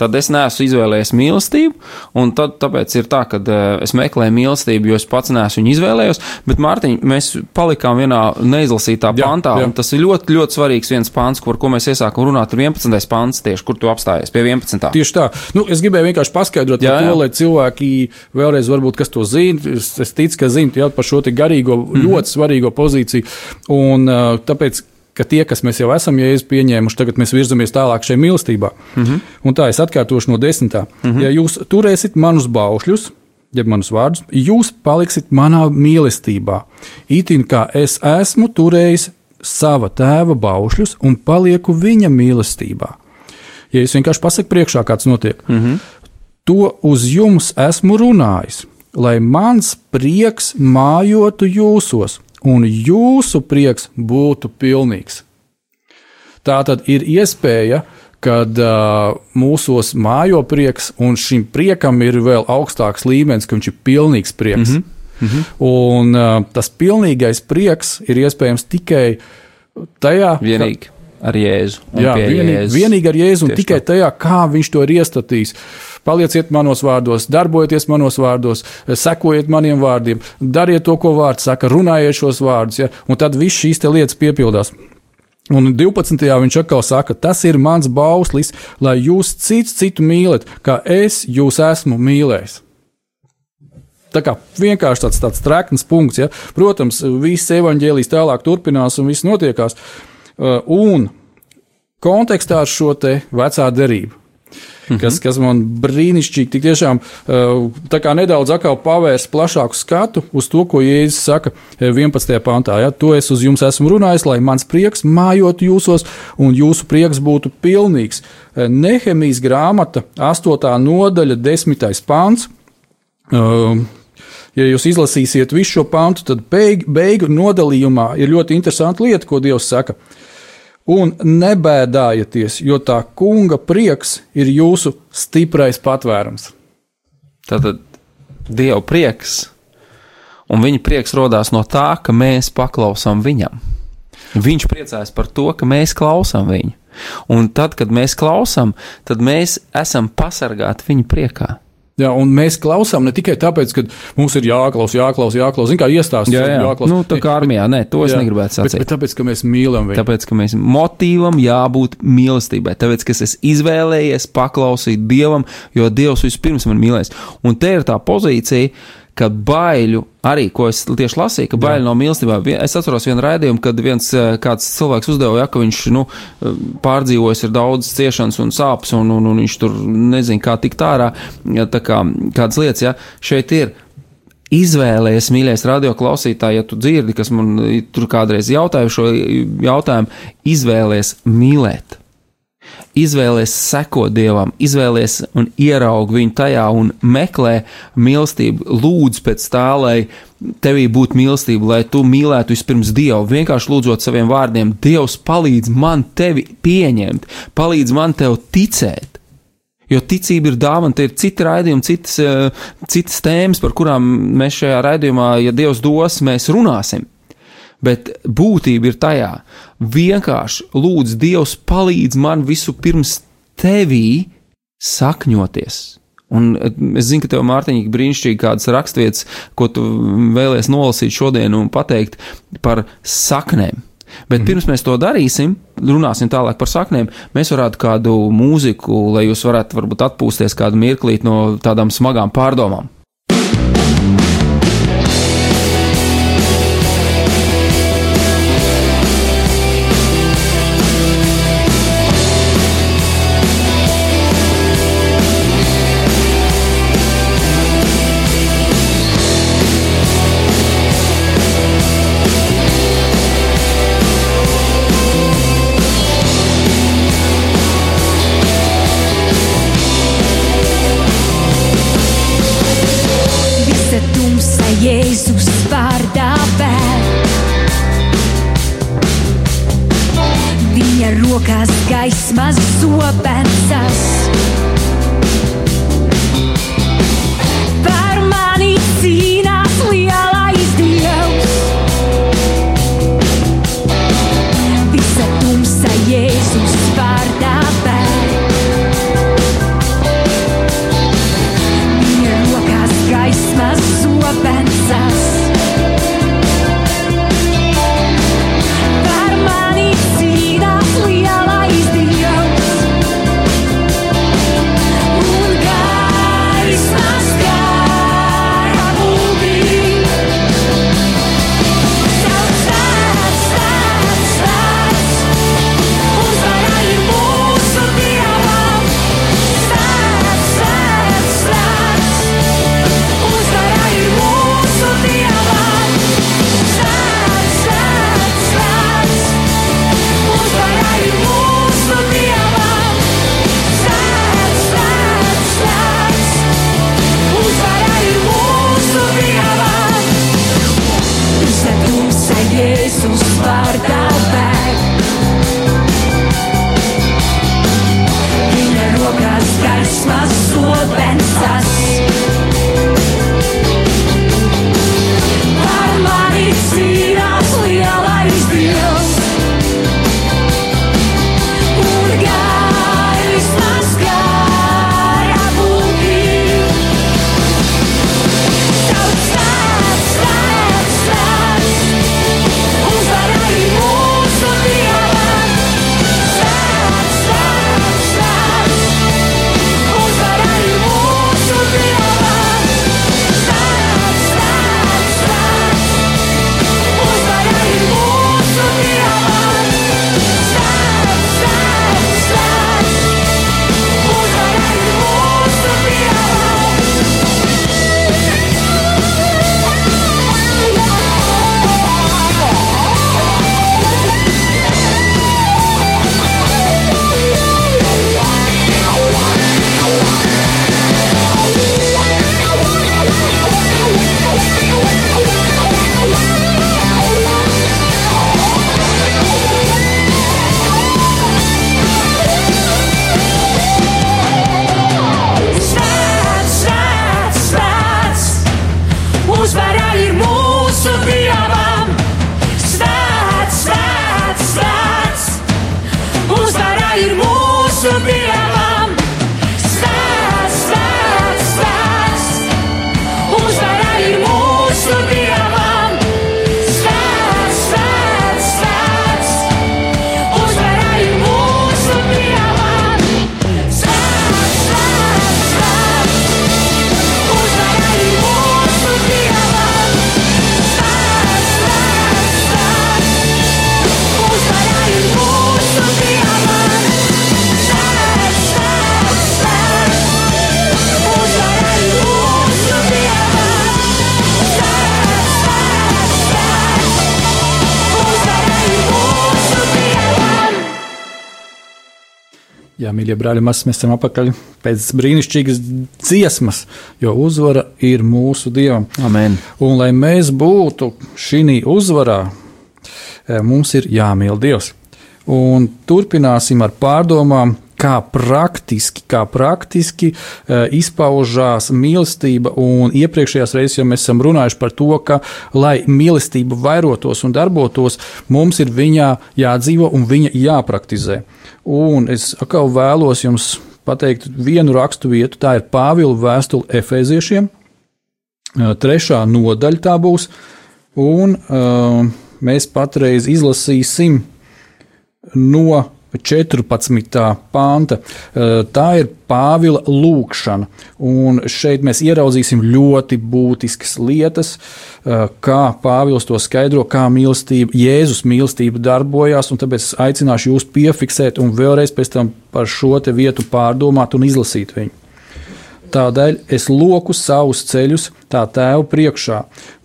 tad es neesmu izvēlējies mīlestību. Un tad, tāpēc ir tā, ka uh, es meklēju mīlestību, jo es pats neesmu viņu izvēlējies. Bet, Mārtiņ, mēs palikām vienā neizlasītā jā, pantā, jā. un tas ir ļoti, ļoti svarīgs viens pants, ko mēs iesākam runāt. Ir 11. pants, tieši kur tu apstājies pie 11. Tieši tā. Nu, es gribēju vienkārši paskaidrot jā, to, jā. lai cilvēki vēlreiz, varbūt, kas to zina, es, es ticu, ka zina par šo garīgo, mm -hmm. ļoti svarīgo pozīciju. Un, uh, tāpēc, ka tie, kas mēs jau esam jēzus pieņēmuši, tagad mēs virzamies tālāk šajā mīlestībā. Mm -hmm. Un tā es atkārtošu no desmitā. Mm -hmm. Ja jūs turēsiet manus baušļus, jeb manus vārdus, jūs paliksiet manā mīlestībā. Itin kā es esmu turējis sava tēva baušļus un palieku viņa mīlestībā. Ja es vienkārši pasaku priekšā, kāds notiek, mm -hmm. to uz jums esmu runājis, lai mans prieks mājotu jūsos un jūsu prieks būtu pilnīgs. Tā tad ir iespēja, kad uh, mūsos mājo prieks, un šim priekam ir vēl augstāks līmenis, ka viņš ir pilnīgs prieks. Mm -hmm. Mm -hmm. Un uh, tas pilnīgais prieks ir iespējams tikai tajā, vienīgi. Ka, ar Jēzu. Jā, vienīgi, Jēzus. vienīgi ar Jēzu un Tieši tikai tā. tajā, kā viņš to ir iestatījis. Palieciet manos vārdos, darbojieties manos vārdos, sekojiet maniem vārdiem, dariet to, ko vārds saka, runājiet šos vārdus, ja? un tad viss šīs lietas piepildās. Un 12. viņš atkal saka, tas ir mans bauslis, lai jūs cits citu mīlat, kā es jūs esmu mīlējis. Tā kā vienkārši tāds, tāds trakns punkts. Ja? Protams, viss evaņģēlijas tālāk turpinās un viss notiekās. Uh, un kontekstā ar šo te vecā derību -hmm. kas, kas man brīnišķīgi, tik tiešām tā kā nedaudz atkal pavērs plašāku skatu uz to, ko Jēzus saka 11. pantā. Ja, to es uz jums esmu runājis, lai mans prieks mājot jūsos un jūsu prieks būtu pilnīgs. Nehemijas grāmata, 8. nodaļa, 10. pants. Ja jūs izlasīsiet visu šo pantu, tad beig, beigu nodalījumā ir ļoti interesanta lieta, ko Dievs saka un nebēdājieties, jo tā kunga prieks ir jūsu stiprais patvērums. Tātad Dieva prieks, un viņa prieks radās no tā, ka mēs paklausām viņam. Viņš priecājas par to, ka mēs klausām viņu. Un tad, kad mēs klausām, tad mēs esam pasargāti viņa priekā. Ja, un mēs klausām ne tikai tāpēc, ka mums ir jāklaus, jāklaus, jāklaus, zin, kā iestāstīt. Jā, jā. Jāklaus. Nu, tā kā armijā, nē, to es jā, negribētu sacīt. Bet, bet tāpēc, ka mēs mīlam viņu. Tāpēc, ka mēs motīvam jābūt mīlestībai. Tāpēc, ka es izvēlējies paklausīt Dievam, jo Dievs vispirms man mīlēs. Un te ir tā pozīcija ka baiļu, arī ko es tieši lasīju, ka baiļu no mīlestībām. Es atceros vienu raidījumu, kad viens eh, kāds cilvēks uzdeva, ja, ka viņš nu, pārdzīvojis ir daudz ciešanas un sāpes, un, un, un viņš tur nezina, kā tikt ārā, ja, tā kā kādas lietas, ja šeit ir. Izvēlējies, mīļais radio klausītāj, ja tu dzirdi, kas man tur kādreiz jautāja šo jautājumu, izvēlējies mīlēt izvēlies sekot dievam, izvēlies un ieraug viņu tajā un meklē mīlestību, lūdz pēc tā, lai tevī būtu mīlestība, lai tu mīlētu vispirms Dievu. Vienkārši lūdzot saviem vārdiem, Dievs palīdz man tevi pieņemt, palīdz man tev ticēt. Jo ticība ir dāvana, tie ir citi raidījumi, citas, eh, citas tēmas, par kurām mēs šajā raidījumā, ja Dievs dos, mēs runāsim. Bet būtība ir tajā, vienkārši lūdzu, Dievs palīdz man visu pirms tevī sakņoties. Un eh, es zinu, ka tev, Mārtiņ, ir brīnišķīgi kādas raksturvietas, ko tu vēlēsies nolasīt šodien un pateikt par saknēm. Bet mm. pirms mēs to darīsim, runāsim tālāk par saknēm, mēs varētu kādu mūziku, lai jūs varētu varbūt atpūsties kādu mirklīt no tādām smagām pārdomām. be Jā, mīļie brāļi, mēs esam apakaļ pēc brīnišķīgas dziesmas, jo uzvara ir mūsu dievam. Amen. Un, lai mēs būtu šī uzvarā, eh, mums ir jāmīl Dievs. Un turpināsim ar pārdomām, kā praktiski, kā praktiski uh, izpaužās mīlestība. Un iepriekšējās reizes jau mēs esam runājuši par to, ka, lai mīlestība vairotos un darbotos, mums ir viņā jādzīvo un viņa jāpraktizē. Un es atkal vēlos jums pateikt vienu rakstu vietu, tā ir Pāvila vēstule Efeziešiem. Uh, trešā nodaļa tā būs, un uh, mēs patreiz izlasīsim no 14. panta. Eh, Tā ir Pāvila lūkšana, un šeit mēs ieraudzīsim ļoti būtiskas lietas, eh, kā Pāvils to skaidro, kā mīlestība, Jēzus mīlestība darbojās, tāpēc es aicināšu jūs piefiksēt un vēlreiz pēc tam par šo vietu pārdomāt un izlasīt viņu. Tādēļ es loku savus ceļus tā tēva priekšā,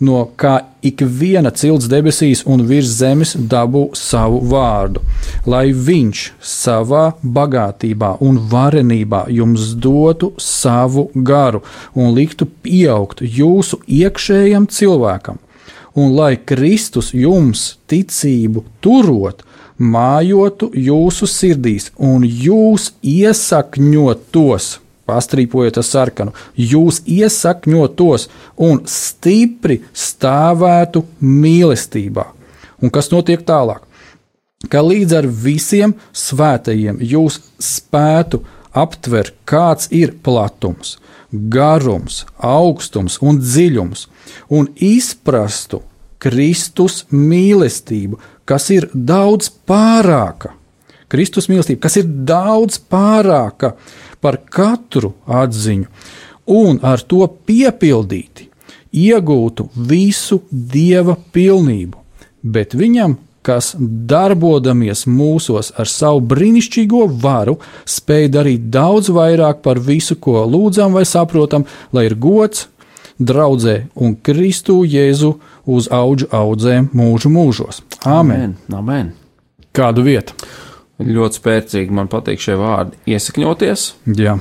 no kā ik viena cilts debesīs un virs zemes dabū savu vārdu, lai viņš savā bagātībā un varenībā jums dotu savu garu un liktu pieaugt jūsu iekšējam cilvēkam, un lai Kristus jums ticību turot, mājotu jūsu sirdīs un jūs iesakņotos pastrīpojiet ar sarkanu, jūs iesakņotos un stipri stāvētu mīlestībā. Un kas notiek tālāk? Ka līdz ar visiem svētajiem jūs spētu aptvert, kāds ir platums, garums, augstums un dziļums, un izprastu Kristus mīlestību, kas ir daudz pārāka. Kristus mīlestība, kas ir daudz pārāka par katru atziņu, un ar to piepildīti, iegūtu visu dieva pilnību, bet viņam, kas darbodamies mūsos ar savu brīnišķīgo varu, spēj darīt daudz vairāk par visu, ko lūdzam vai saprotam, lai ir gods, draudzē un Kristu Jēzu uz augu audzēm mūžu mūžos. Āmen! Amen. Amen. Kādu vietu? Ļoti spēcīgi man patīk šie vārdi. Iesakņoties Jā,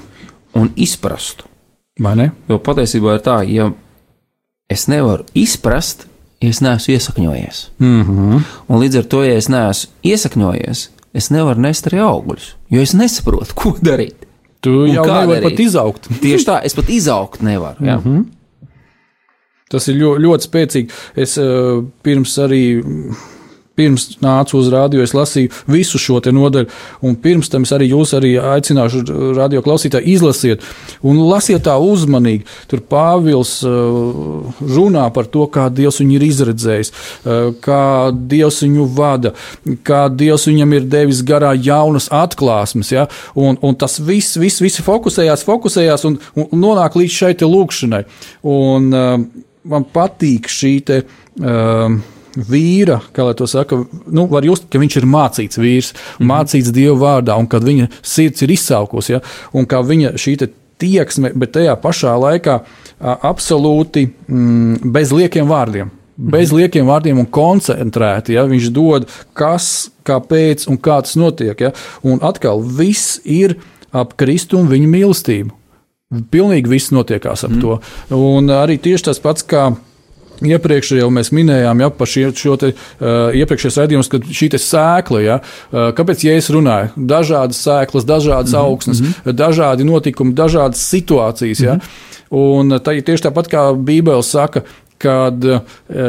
un izprast. vai ne? Jo patiesībā ir tā, ja es nevaru izprast, ja es neesmu iesakņojies. Mm -hmm. Un līdz ar to, ja es neesmu iesakņojies, es nevaru nest arī augļus, jo es nesaprotu, ko darīt. Tu Un jau nevari darīt? pat izaugt. Tieši tā, es pat izaugt nevaru. Jā. Mm -hmm. Tas ir ļoti, ļoti spēcīgi. Es uh, pirms arī. Pirms nācu uz rādio, es lasīju visu šo nodaļu, un pirms tam es arī jūs arī aicināšu radio klausītāju izlasiet, un lasiet tā uzmanīgi. Tur Pāvils uh, runā par to, kā Dievs viņu ir izredzējis, uh, kā Dievs viņu vada, kā Dievs viņam ir devis garā jaunas atklāsmes, ja? un, un tas viss, viss, viss fokusējās, fokusējās un, un nonāk līdz šai lūkšanai. Un, uh, man patīk šī te. Uh, vīra, kā lai to saka, nu, var just, ka viņš ir mācīts vīrs, mm -hmm. mācīts Dieva vārdā, un kad viņa sirds ir izsaukusi, ja, un kā viņa šī tieksme, bet tajā pašā laikā a, absolūti mm, bez liekiem vārdiem. Bez liekiem vārdiem un koncentrēti. Ja, viņš dod, kas, kāpēc un kā tas notiek. Ja, un atkal viss ir ap Kristu un viņa mīlestību. Pilnīgi viss notiekās ap mm. to. Un arī tieši tas pats, kā Iepriekš jau mēs minējām ja, par šie, šo te, uh, iepriekšējos raidījumus, ka šī sēkla, ja, uh, kāpēc ja es runāju, dažādas sēklas, dažādas mm -hmm. augsnes, mm -hmm. dažādi notikumi, dažādas situācijas. Ja, mm -hmm. Un tā ir tieši tāpat kā Bībele saka, kad uh,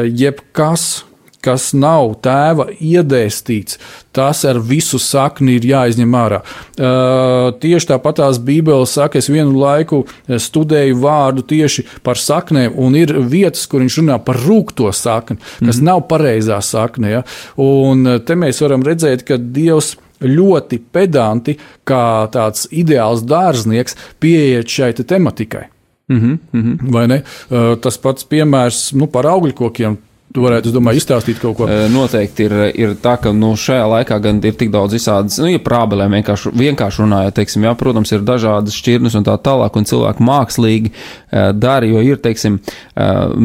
jebkas, kas nav tēva iedēstīts, tas ar visu sakni ir jāizņem ārā. Uh, tieši tāpat tās Bībeles saka, es vienu laiku studēju vārdu tieši par saknēm, un ir vietas, kur viņš runā par rūkto sakni, kas mm -hmm. nav pareizā sakne. Ja? Un te mēs varam redzēt, ka Dievs ļoti pedanti, kā tāds ideāls dārznieks, pieiet šai te tematikai. Mm -hmm, mm -hmm. Vai ne? Uh, Tas pats piemērs nu, par augļu kokiem. Tu varētu, es domāju, izstāstīt kaut ko. Noteikti ir, ir tā, ka nu, šajā laikā gan ir tik daudz visādas, nu, ja prābelēm vienkārši, vienkārši runājot, teiksim, jā, protams, ir dažādas šķirnes un tā tālāk, un cilvēki mākslīgi dara, jo ir, teiksim,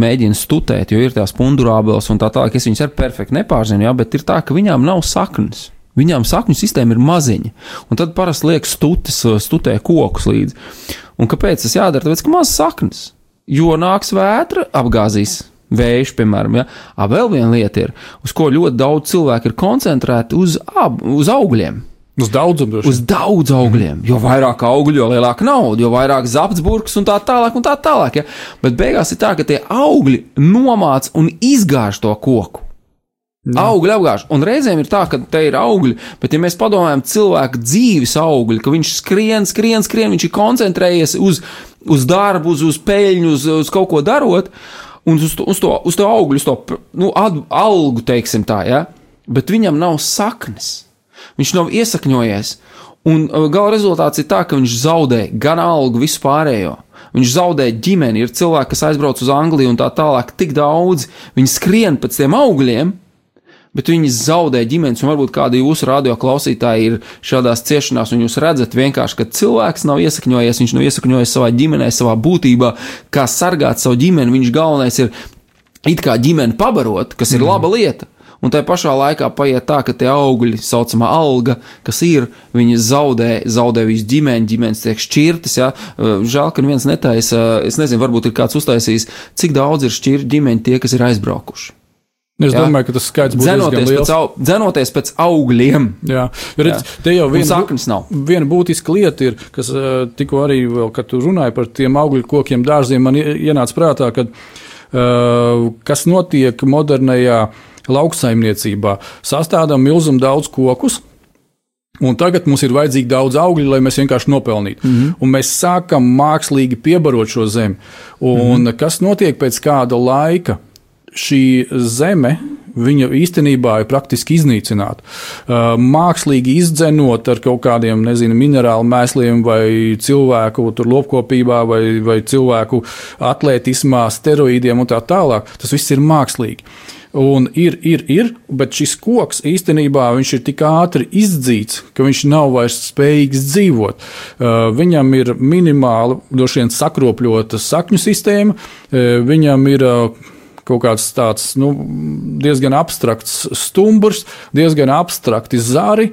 mēģina stutēt, jo ir tās pundurābeles un tā tālāk. Es viņas arī perfekti nepārzinu, jā, bet ir tā, ka viņām nav saknes. Viņām sakņu sistēma ir maziņa, un tad parasti liek stutes, stutē kokus līdzi. Un kāpēc tas jādara? Tāpēc, ka maz saknes. Jo nāks vētra, apgāzīs vējš, piemēram. Ja? A, vēl viena lieta ir, uz ko ļoti daudz cilvēku ir koncentrēti uz, ab, uz augļiem. Uz daudzumu. Uz daudz augļiem. Jo vairāk augļu, jo lielāka nauda, jo vairāk zapsburgas un tā tālāk. Un tā tālāk ja? Bet beigās ir tā, ka tie augļi nomāc un izgāž to koku. Augļi apgāž. Un reizēm ir tā, ka te ir augļi, bet, ja mēs padomājam, cilvēka dzīves augļi, ka viņš skrien, skrien, skrien, viņš ir koncentrējies uz, uz darbu, uz, uz peļņu, uz, uz kaut ko darot, un uz to, uz to, uz to augļu, uz to nu, algu, teiksim tā, ja? bet viņam nav saknes. Viņš nav iesakņojies. Un uh, gala rezultāts ir tā, ka viņš zaudē gan algu, visu pārējo. Viņš zaudē ģimeni, ir cilvēki, kas aizbrauc uz Angliju un tā tālāk, tik daudz. Viņi skrien pēc tiem augļiem, bet viņi zaudē ģimenes. Un varbūt kādi jūsu radio klausītāji ir šādās ciešanās, un jūs redzat vienkārši, ka cilvēks nav iesakņojies, viņš nav iesakņojies savā ģimenē, savā būtībā, kā sargāt savu ģimeni. Viņš galvenais ir it kā ģimeni pabarot, kas ir mm. laba lieta. Un tajā pašā laikā paiet tā, ka tie augļi, tā saucamā alga, kas ir, viņi zaudē, zaudē visu ģimeni, ģimenes tiek šķirtas. Ja? Žēl, ka viens netaisa, es nezinu, varbūt ir kāds uztaisījis, cik daudz ir šķirti ģimeņi tie, kas ir aizbraukuši. Es jā. domāju, ka tas skaits būs dzenoties pēc, au, dzenoties pēc augļiem. Jā, redz, jā. te jau viena, saknes nav. Viena būtiska lieta ir, kas uh, tikko arī, vēl, kad tu runāji par tiem augļu kokiem, dārziem, man ienāca prātā, kad, uh, kas notiek modernajā lauksaimniecībā. Sastādām milzumu daudz kokus. Un tagad mums ir vajadzīgi daudz augļu, lai mēs vienkārši nopelnītu. Mm -hmm. Un mēs sākam mākslīgi piebarot šo zemi. Un mm -hmm. kas notiek pēc kāda laika? Šī zeme, viņa īstenībā ir praktiski iznīcināta. Uh, mākslīgi izdzenot ar kaut kādiem, nezinu, minerālu mēsliem vai cilvēku lopkopībā vai, vai cilvēku atletismā, steroīdiem un tā tālāk. Tas viss ir mākslīgi. Un ir, ir, ir, bet šis koks īstenībā ir tik ātri izdzīts, ka viņš nav vairs spējīgs dzīvot. Uh, viņam ir minimāli, droši vien, sakropļota sakņu sistēma, uh, viņam ir kaut kāds tāds nu, diezgan abstrakts stumbrs, diezgan abstrakti zari.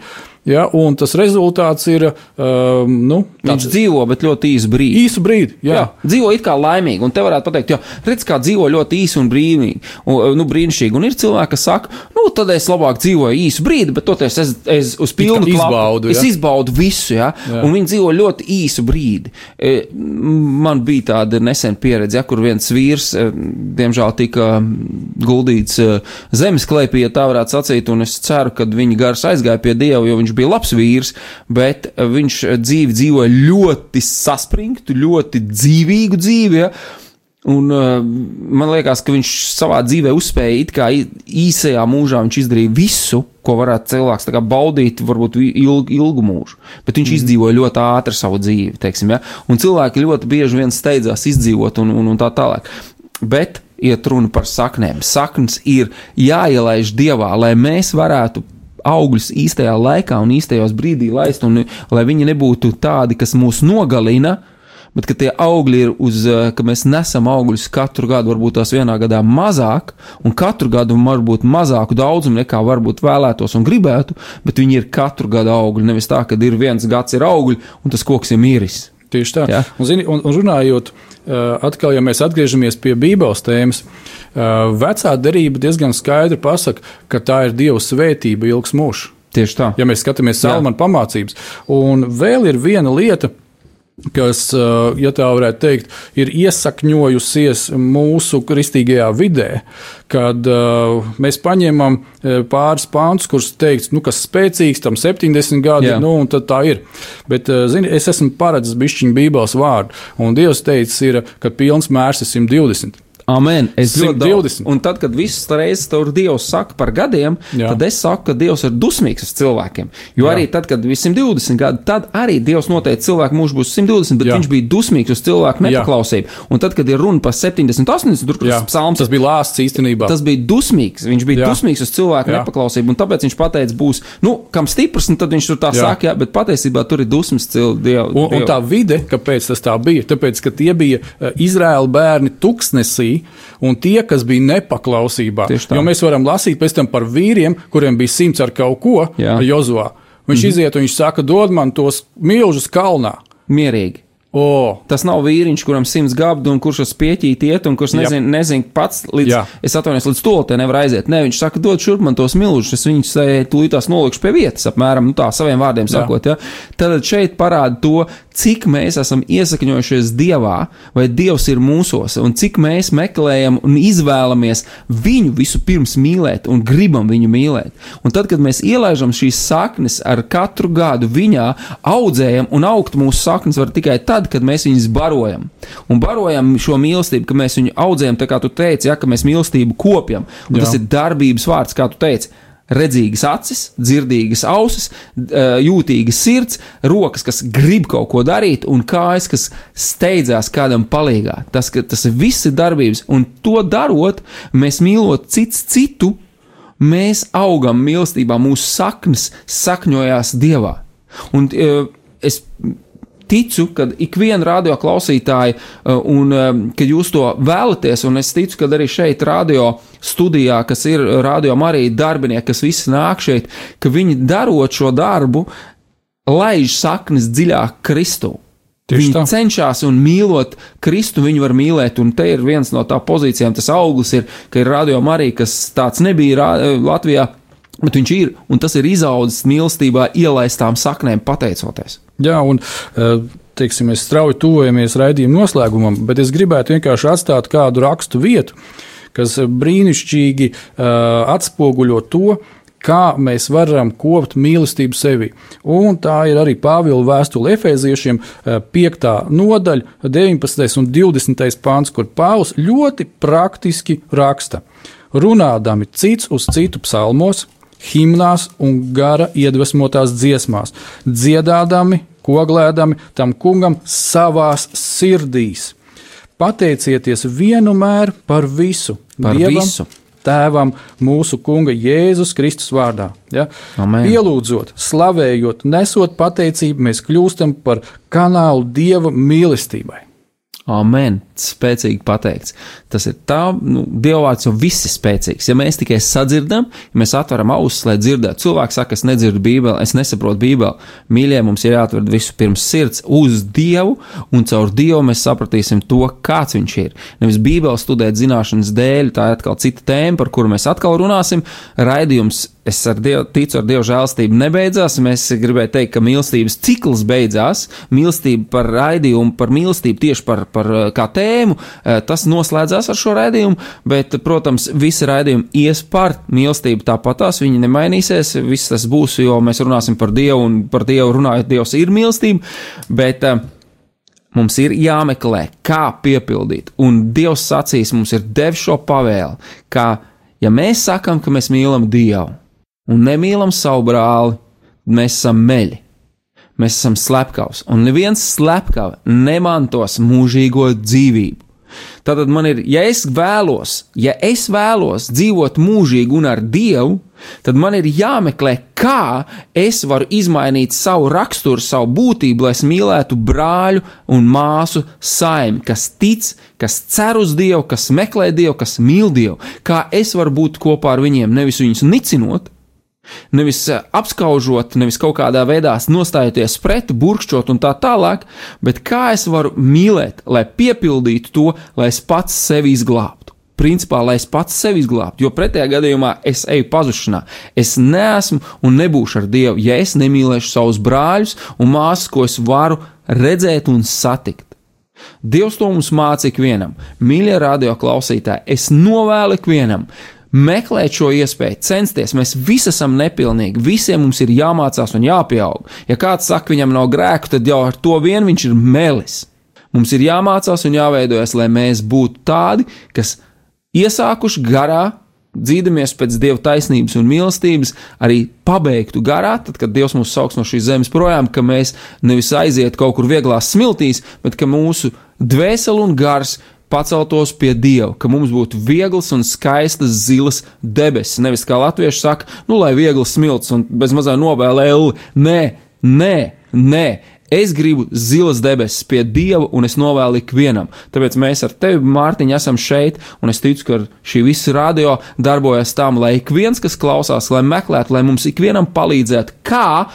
Ja, un tas rezultāts ir. Um, nu, Viņš dzīvo, bet ļoti īsu brīdi. Īsu brīdi, jā. jā. Dzīvo it kā laimīgi, un te varētu pateikt, jo redz, kā dzīvo ļoti īsi un brīvīgi, un, nu, brīnišķīgi. Un ir cilvēki, kas saka, nu, tad es labāk dzīvoju īsu brīdi, bet toties es, es uz pilnu izbaudu. Ja? Es izbaudu visu, ja? Jā. un viņi dzīvo ļoti īsu brīdi. E, man bija tāda nesen pieredze, ja, kur viens vīrs, e, diemžēl, tika guldīts e, zemes klēpī, ja tā varētu sacīt, un es ceru, ka viņa gars aizgāja pie Dieva, jo viņš bija labs vīrs, bet viņš dzīvi dzīvoja ļoti saspringtu, ļoti dzīvīgu dzīvi. Ja? Un, uh, man liekas, ka viņš savā dzīvē uzspēja it kā īsajā mūžā, viņš izdarīja visu, ko varētu cilvēks baudīt, varbūt ilgu, ilgu mūžu. Bet viņš mm. izdzīvoja ļoti ātri savu dzīvi, teiksim, ja? un cilvēki ļoti bieži vien steidzās izdzīvot un, un, un tā tālāk. Bet iet runa par saknēm. Saknes ir jāielaiž dievā, lai mēs varētu augļus īstajā laikā un īstajos brīdī laist, un lai viņi nebūtu tādi, kas mūs nogalina, bet ka tie augļi ir uz, eh, ka mēs nesam augļus katru gadu, varbūt tās vienā gadā mazāk, un katru gadu varbūt mazāku daudzumu nekā varbūt vēlētos un gribētu, bet viņi ir katru gadu augļi. Nevis tā, ka ir viens gads ir augļi, un tas koks ir miris. Tieši tā. Ja? Un, zini, un, un runājot, atkal, ja mēs atgriežamies pie Bībeles tēmas, vecā derība diezgan skaidri pasaka, ka tā ir Dieva svētība ilgs mūžs. Tieši tā. Ja mēs skatāmies Salmāna pamācības, un vēl ir viena lieta, kas, ja tā varētu teikt, ir iesakņojusies mūsu kristīgajā vidē, kad mēs paņemam pāris pāns, kurus teikt, nu, kas spēcīgs, tam 70 gadi, Jā. nu, un tad tā ir. Bet, zini, es esmu paredzis bišķiņu bībeles vārdu, un Dievs teica, ir, ka pilns mērs ir 120. Amen. Es 120. Un tad, kad visas reizes tur Dievs saka par gadiem, Jā. tad es saku, ka Dievs ir dusmīgs uz cilvēkiem. Jo Jā. arī tad, kad bija 120 gadi, tad arī Dievs noteica, ka cilvēku mūžs būs 120, bet Jā. viņš bija dusmīgs uz cilvēku nepaklausību. Un tad, kad ir runa par 70, 80, tur tas psalms, tas bija lāsts īstenībā. Tas bija dusmīgs. Viņš bija jā. dusmīgs uz cilvēku jā. nepaklausību, un tāpēc viņš pateica, būs, nu, kam stiprs, un tad viņš tur tā jā. saka, jā, bet patiesībā tur ir dusmas cilvēku. Un, un tā vide, kāpēc tas tā bija? Tāpēc, ka tie bija uh, Izraēla bērni tuksnesī un tie, kas bija nepaklausībā. Jo mēs varam lasīt pēc tam par vīriem, kuriem bija simts ar kaut ko, Jozovā. Viņš mm -hmm. iziet un viņš saka, dod man tos milžus kalnā. Mierīgi. O, Tas nav vīriņš, kuram simts gabdu un kurš uz pieķīt iet, un kurš nezina nezin pats līdz, Jā. es atvainojos, līdz to nevar aiziet. Nē, viņš saka, dod šurp man tos milžus, es viņus eh, tūlītās nolikšu pie vietas, apmēram nu, tā saviem vārdiem Jā. sakot. Ja? Tad šeit parāda to, cik mēs esam iesakņojušies Dievā, vai Dievs ir mūsos, un cik mēs meklējam un izvēlamies viņu vispirms mīlēt un gribam viņu mīlēt. Un tad, kad mēs ielaižam šīs saknes ar katru gadu viņā, audzējam un augt mūsu saknes var tikai tad, kad mēs viņus barojam. Un barojam šo mīlestību, ka mēs viņu audzējam, tā kā tu teici, ja, ka mēs mīlestību kopjam. Un Jā. tas ir darbības vārds, kā tu teici. Redzīgas acis, dzirdīgas ausis, eh, jūtīgas sirds, rokas, kas grib kaut ko darīt, un kājas, kas steidzās kādam palīgā. Tas, tas viss ir darbības, un to darot, mēs mīlot cits citu, mēs augam mīlestībā, mūsu saknes sakņojās Dievā. Un eh, es ticu, ka ik viena radio klausītāja, uh, un um, ka jūs to vēlaties, un es ticu, ka arī šeit, radio studijā, kas ir radio Marija darbinieki, kas visi nāk šeit, ka viņi darot šo darbu, laiž saknes dziļāk Kristū. Tieši Viņi tā. cenšas un mīlot Kristu, viņi var mīlēt, un te ir viens no tā pozīcijām, tas auglis ir, ka ir radio Marija, kas tāds nebija Rā- Latvijā, bet viņš ir, un tas ir izaudzis mīlestībā ielaistām saknēm pateicoties. Jā, un eh, teiksim, mēs strauji tuvojamies raidījuma noslēgumam, bet es gribētu vienkārši atstāt kādu rakstu vietu, kas brīnišķīgi uh, atspoguļo to, kā mēs varam kopt mīlestību sevi. Un tā ir arī Pāvila vēstule Efeziešiem, 5. nodaļa, 19. un 20. pāns, kur Pāvils ļoti praktiski raksta, runādami cits uz citu psalmos, himnās un gara iedvesmotās dziesmās, dziedādami, koglēdami tam kungam savās sirdīs. Pateicieties vienmēr par visu, Par Dievam, visu. Tēvam, mūsu Kunga Jēzus Kristus vārdā. Ja? Amen. Pielūdzot, slavējot, nesot pateicību, mēs kļūstam par kanālu Dieva mīlestībai. Amen. Spēcīgi pateikts. Tas ir tā, nu, Dievvvārds jau viss ir spēcīgs. Ja mēs tikai sadzirdam, ja mēs atveram ausis, lai dzirdētu, cilvēks saka, es nedzirdu Bībeli, es nesaprotu Bībeli. Mīļie, mums ir jāatver visu pirms sirds uz Dievu, un caur Dievu mēs sapratīsim to, kāds viņš ir. Nevis Bībeli studēt zināšanas dēļ, tā ir atkal cita tēma, par kuru mēs atkal runāsim. Raidījums es ar Dievu, ticu, ar Dievu žēlstību nebeidzās. Mēs gribējām teikt, ka mīlestības cikls beidzās. Mīlestība par raidījumu, par mīlestību tieši par, par eh, kā tēmu, eh, tas noslēdzās ar šo raidījumu. Bet, protams, visi raidījumi ies par mīlestību tāpatās. Viņi nemainīsies. Viss tas būs, jo mēs runāsim par Dievu un par Dievu runājot, Dievs ir mīlestība. Bet, uh, Mums ir jāmeklē, kā piepildīt, un Dievs sacīs, mums ir devis šo pavēli, ka, ja mēs sakām, ka mēs mīlam Dievu un nemīlam savu brāli, mēs esam meļi, mēs esam slepkavs, un neviens slepkava nemantos mūžīgo dzīvību. Tātad man ir, ja es vēlos, ja es vēlos dzīvot mūžīgi un ar Dievu, tad man ir jāmeklē, kā es varu izmainīt savu raksturu, savu būtību, lai es mīlētu brāļu un māsu saimi, kas tic, kas cer uz Dievu, kas meklē Dievu, kas mīl Dievu. Kā es varu būt kopā ar viņiem, nevis viņus nicinot, Nevis eh, apskaužot, nevis kaut kādā veidā nostājoties pret, burkšķot un tā tālāk, bet kā es varu mīlēt, lai piepildītu to, lai es pats sevi izglābtu. Principā, lai es pats sevi izglābtu, jo pretējā gadījumā es eju pazušanā. Es neesmu un nebūšu ar Dievu, ja es nemīlēšu savus brāļus un māsas, ko es varu redzēt un satikt. Dievs to mums māca ikvienam. Mīļie radio klausītāji, es novēlu ikvienam meklēt šo iespēju, censties. Mēs visi esam nepilnīgi, visiem mums ir jāmācās un jāpieaug. Ja kāds saka, viņam nav grēku, tad jau ar to vien viņš ir melis. Mums ir jāmācās un jāveidojas, lai mēs būtu tādi, kas iesākuši garā, dzīdamies pēc dieva taisnības un mīlestības, arī pabeigtu garā, tad, kad Dievs mūs sauks no šīs zemes projām, ka mēs nevis aiziet kaut kur vieglās smiltīs, bet ka mūsu dvēsele un gars paceltos pie Dieva, ka mums būtu viegls un skaistas zilas debesis. Nevis kā latvieši saka, nu, lai viegls smilts un bez mazā novēlē elli. Nē, nē, nē. Es gribu zilas debesis pie Dieva, un es novēlu ikvienam. Tāpēc mēs ar tevi, Mārtiņ, esam šeit, un es ticu, ka šī visa radio darbojas tam, lai ik viens, kas klausās, lai meklētu, lai mums ikvienam palīdzētu, kā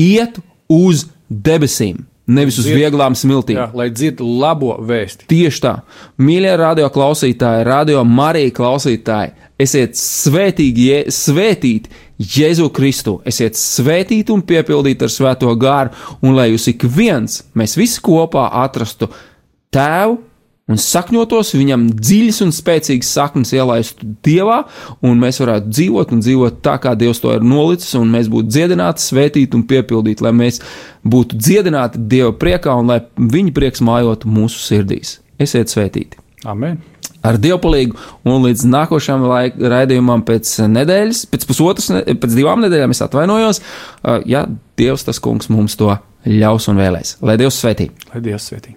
iet uz debesīm, nevis uz Dzird- vieglām smiltīm. Jā, lai dzird labo vēsti. Tieši tā, mīļie radio klausītāji, radio Marija klausītāji, esiet svētīgi, Je- svētīti Jēzu Kristu, esiet svētīti un piepildīti ar svēto gāru, un lai jūs ik viens, mēs visi kopā atrastu tēvu un sakņotos viņam dziļas un spēcīgas saknes ielaistu Dievā, un mēs varētu dzīvot un dzīvot tā, kā Dievs to ir nolicis, un mēs būtu dziedināti, svētīti un piepildīti, lai mēs būtu dziedināti Dieva priekā un lai viņa prieks mājotu mūsu sirdīs. Esiet svētīti! Amen. Ar dievpalīgu un līdz nākošajam laik- raidījumam pēc nedēļas, pēc pusotras, pēc divām nedēļām es atvainojos, ja Dievs tas kungs mums to ļaus un vēlēs. Lai Dievs svētī! Lai Dievs svētī.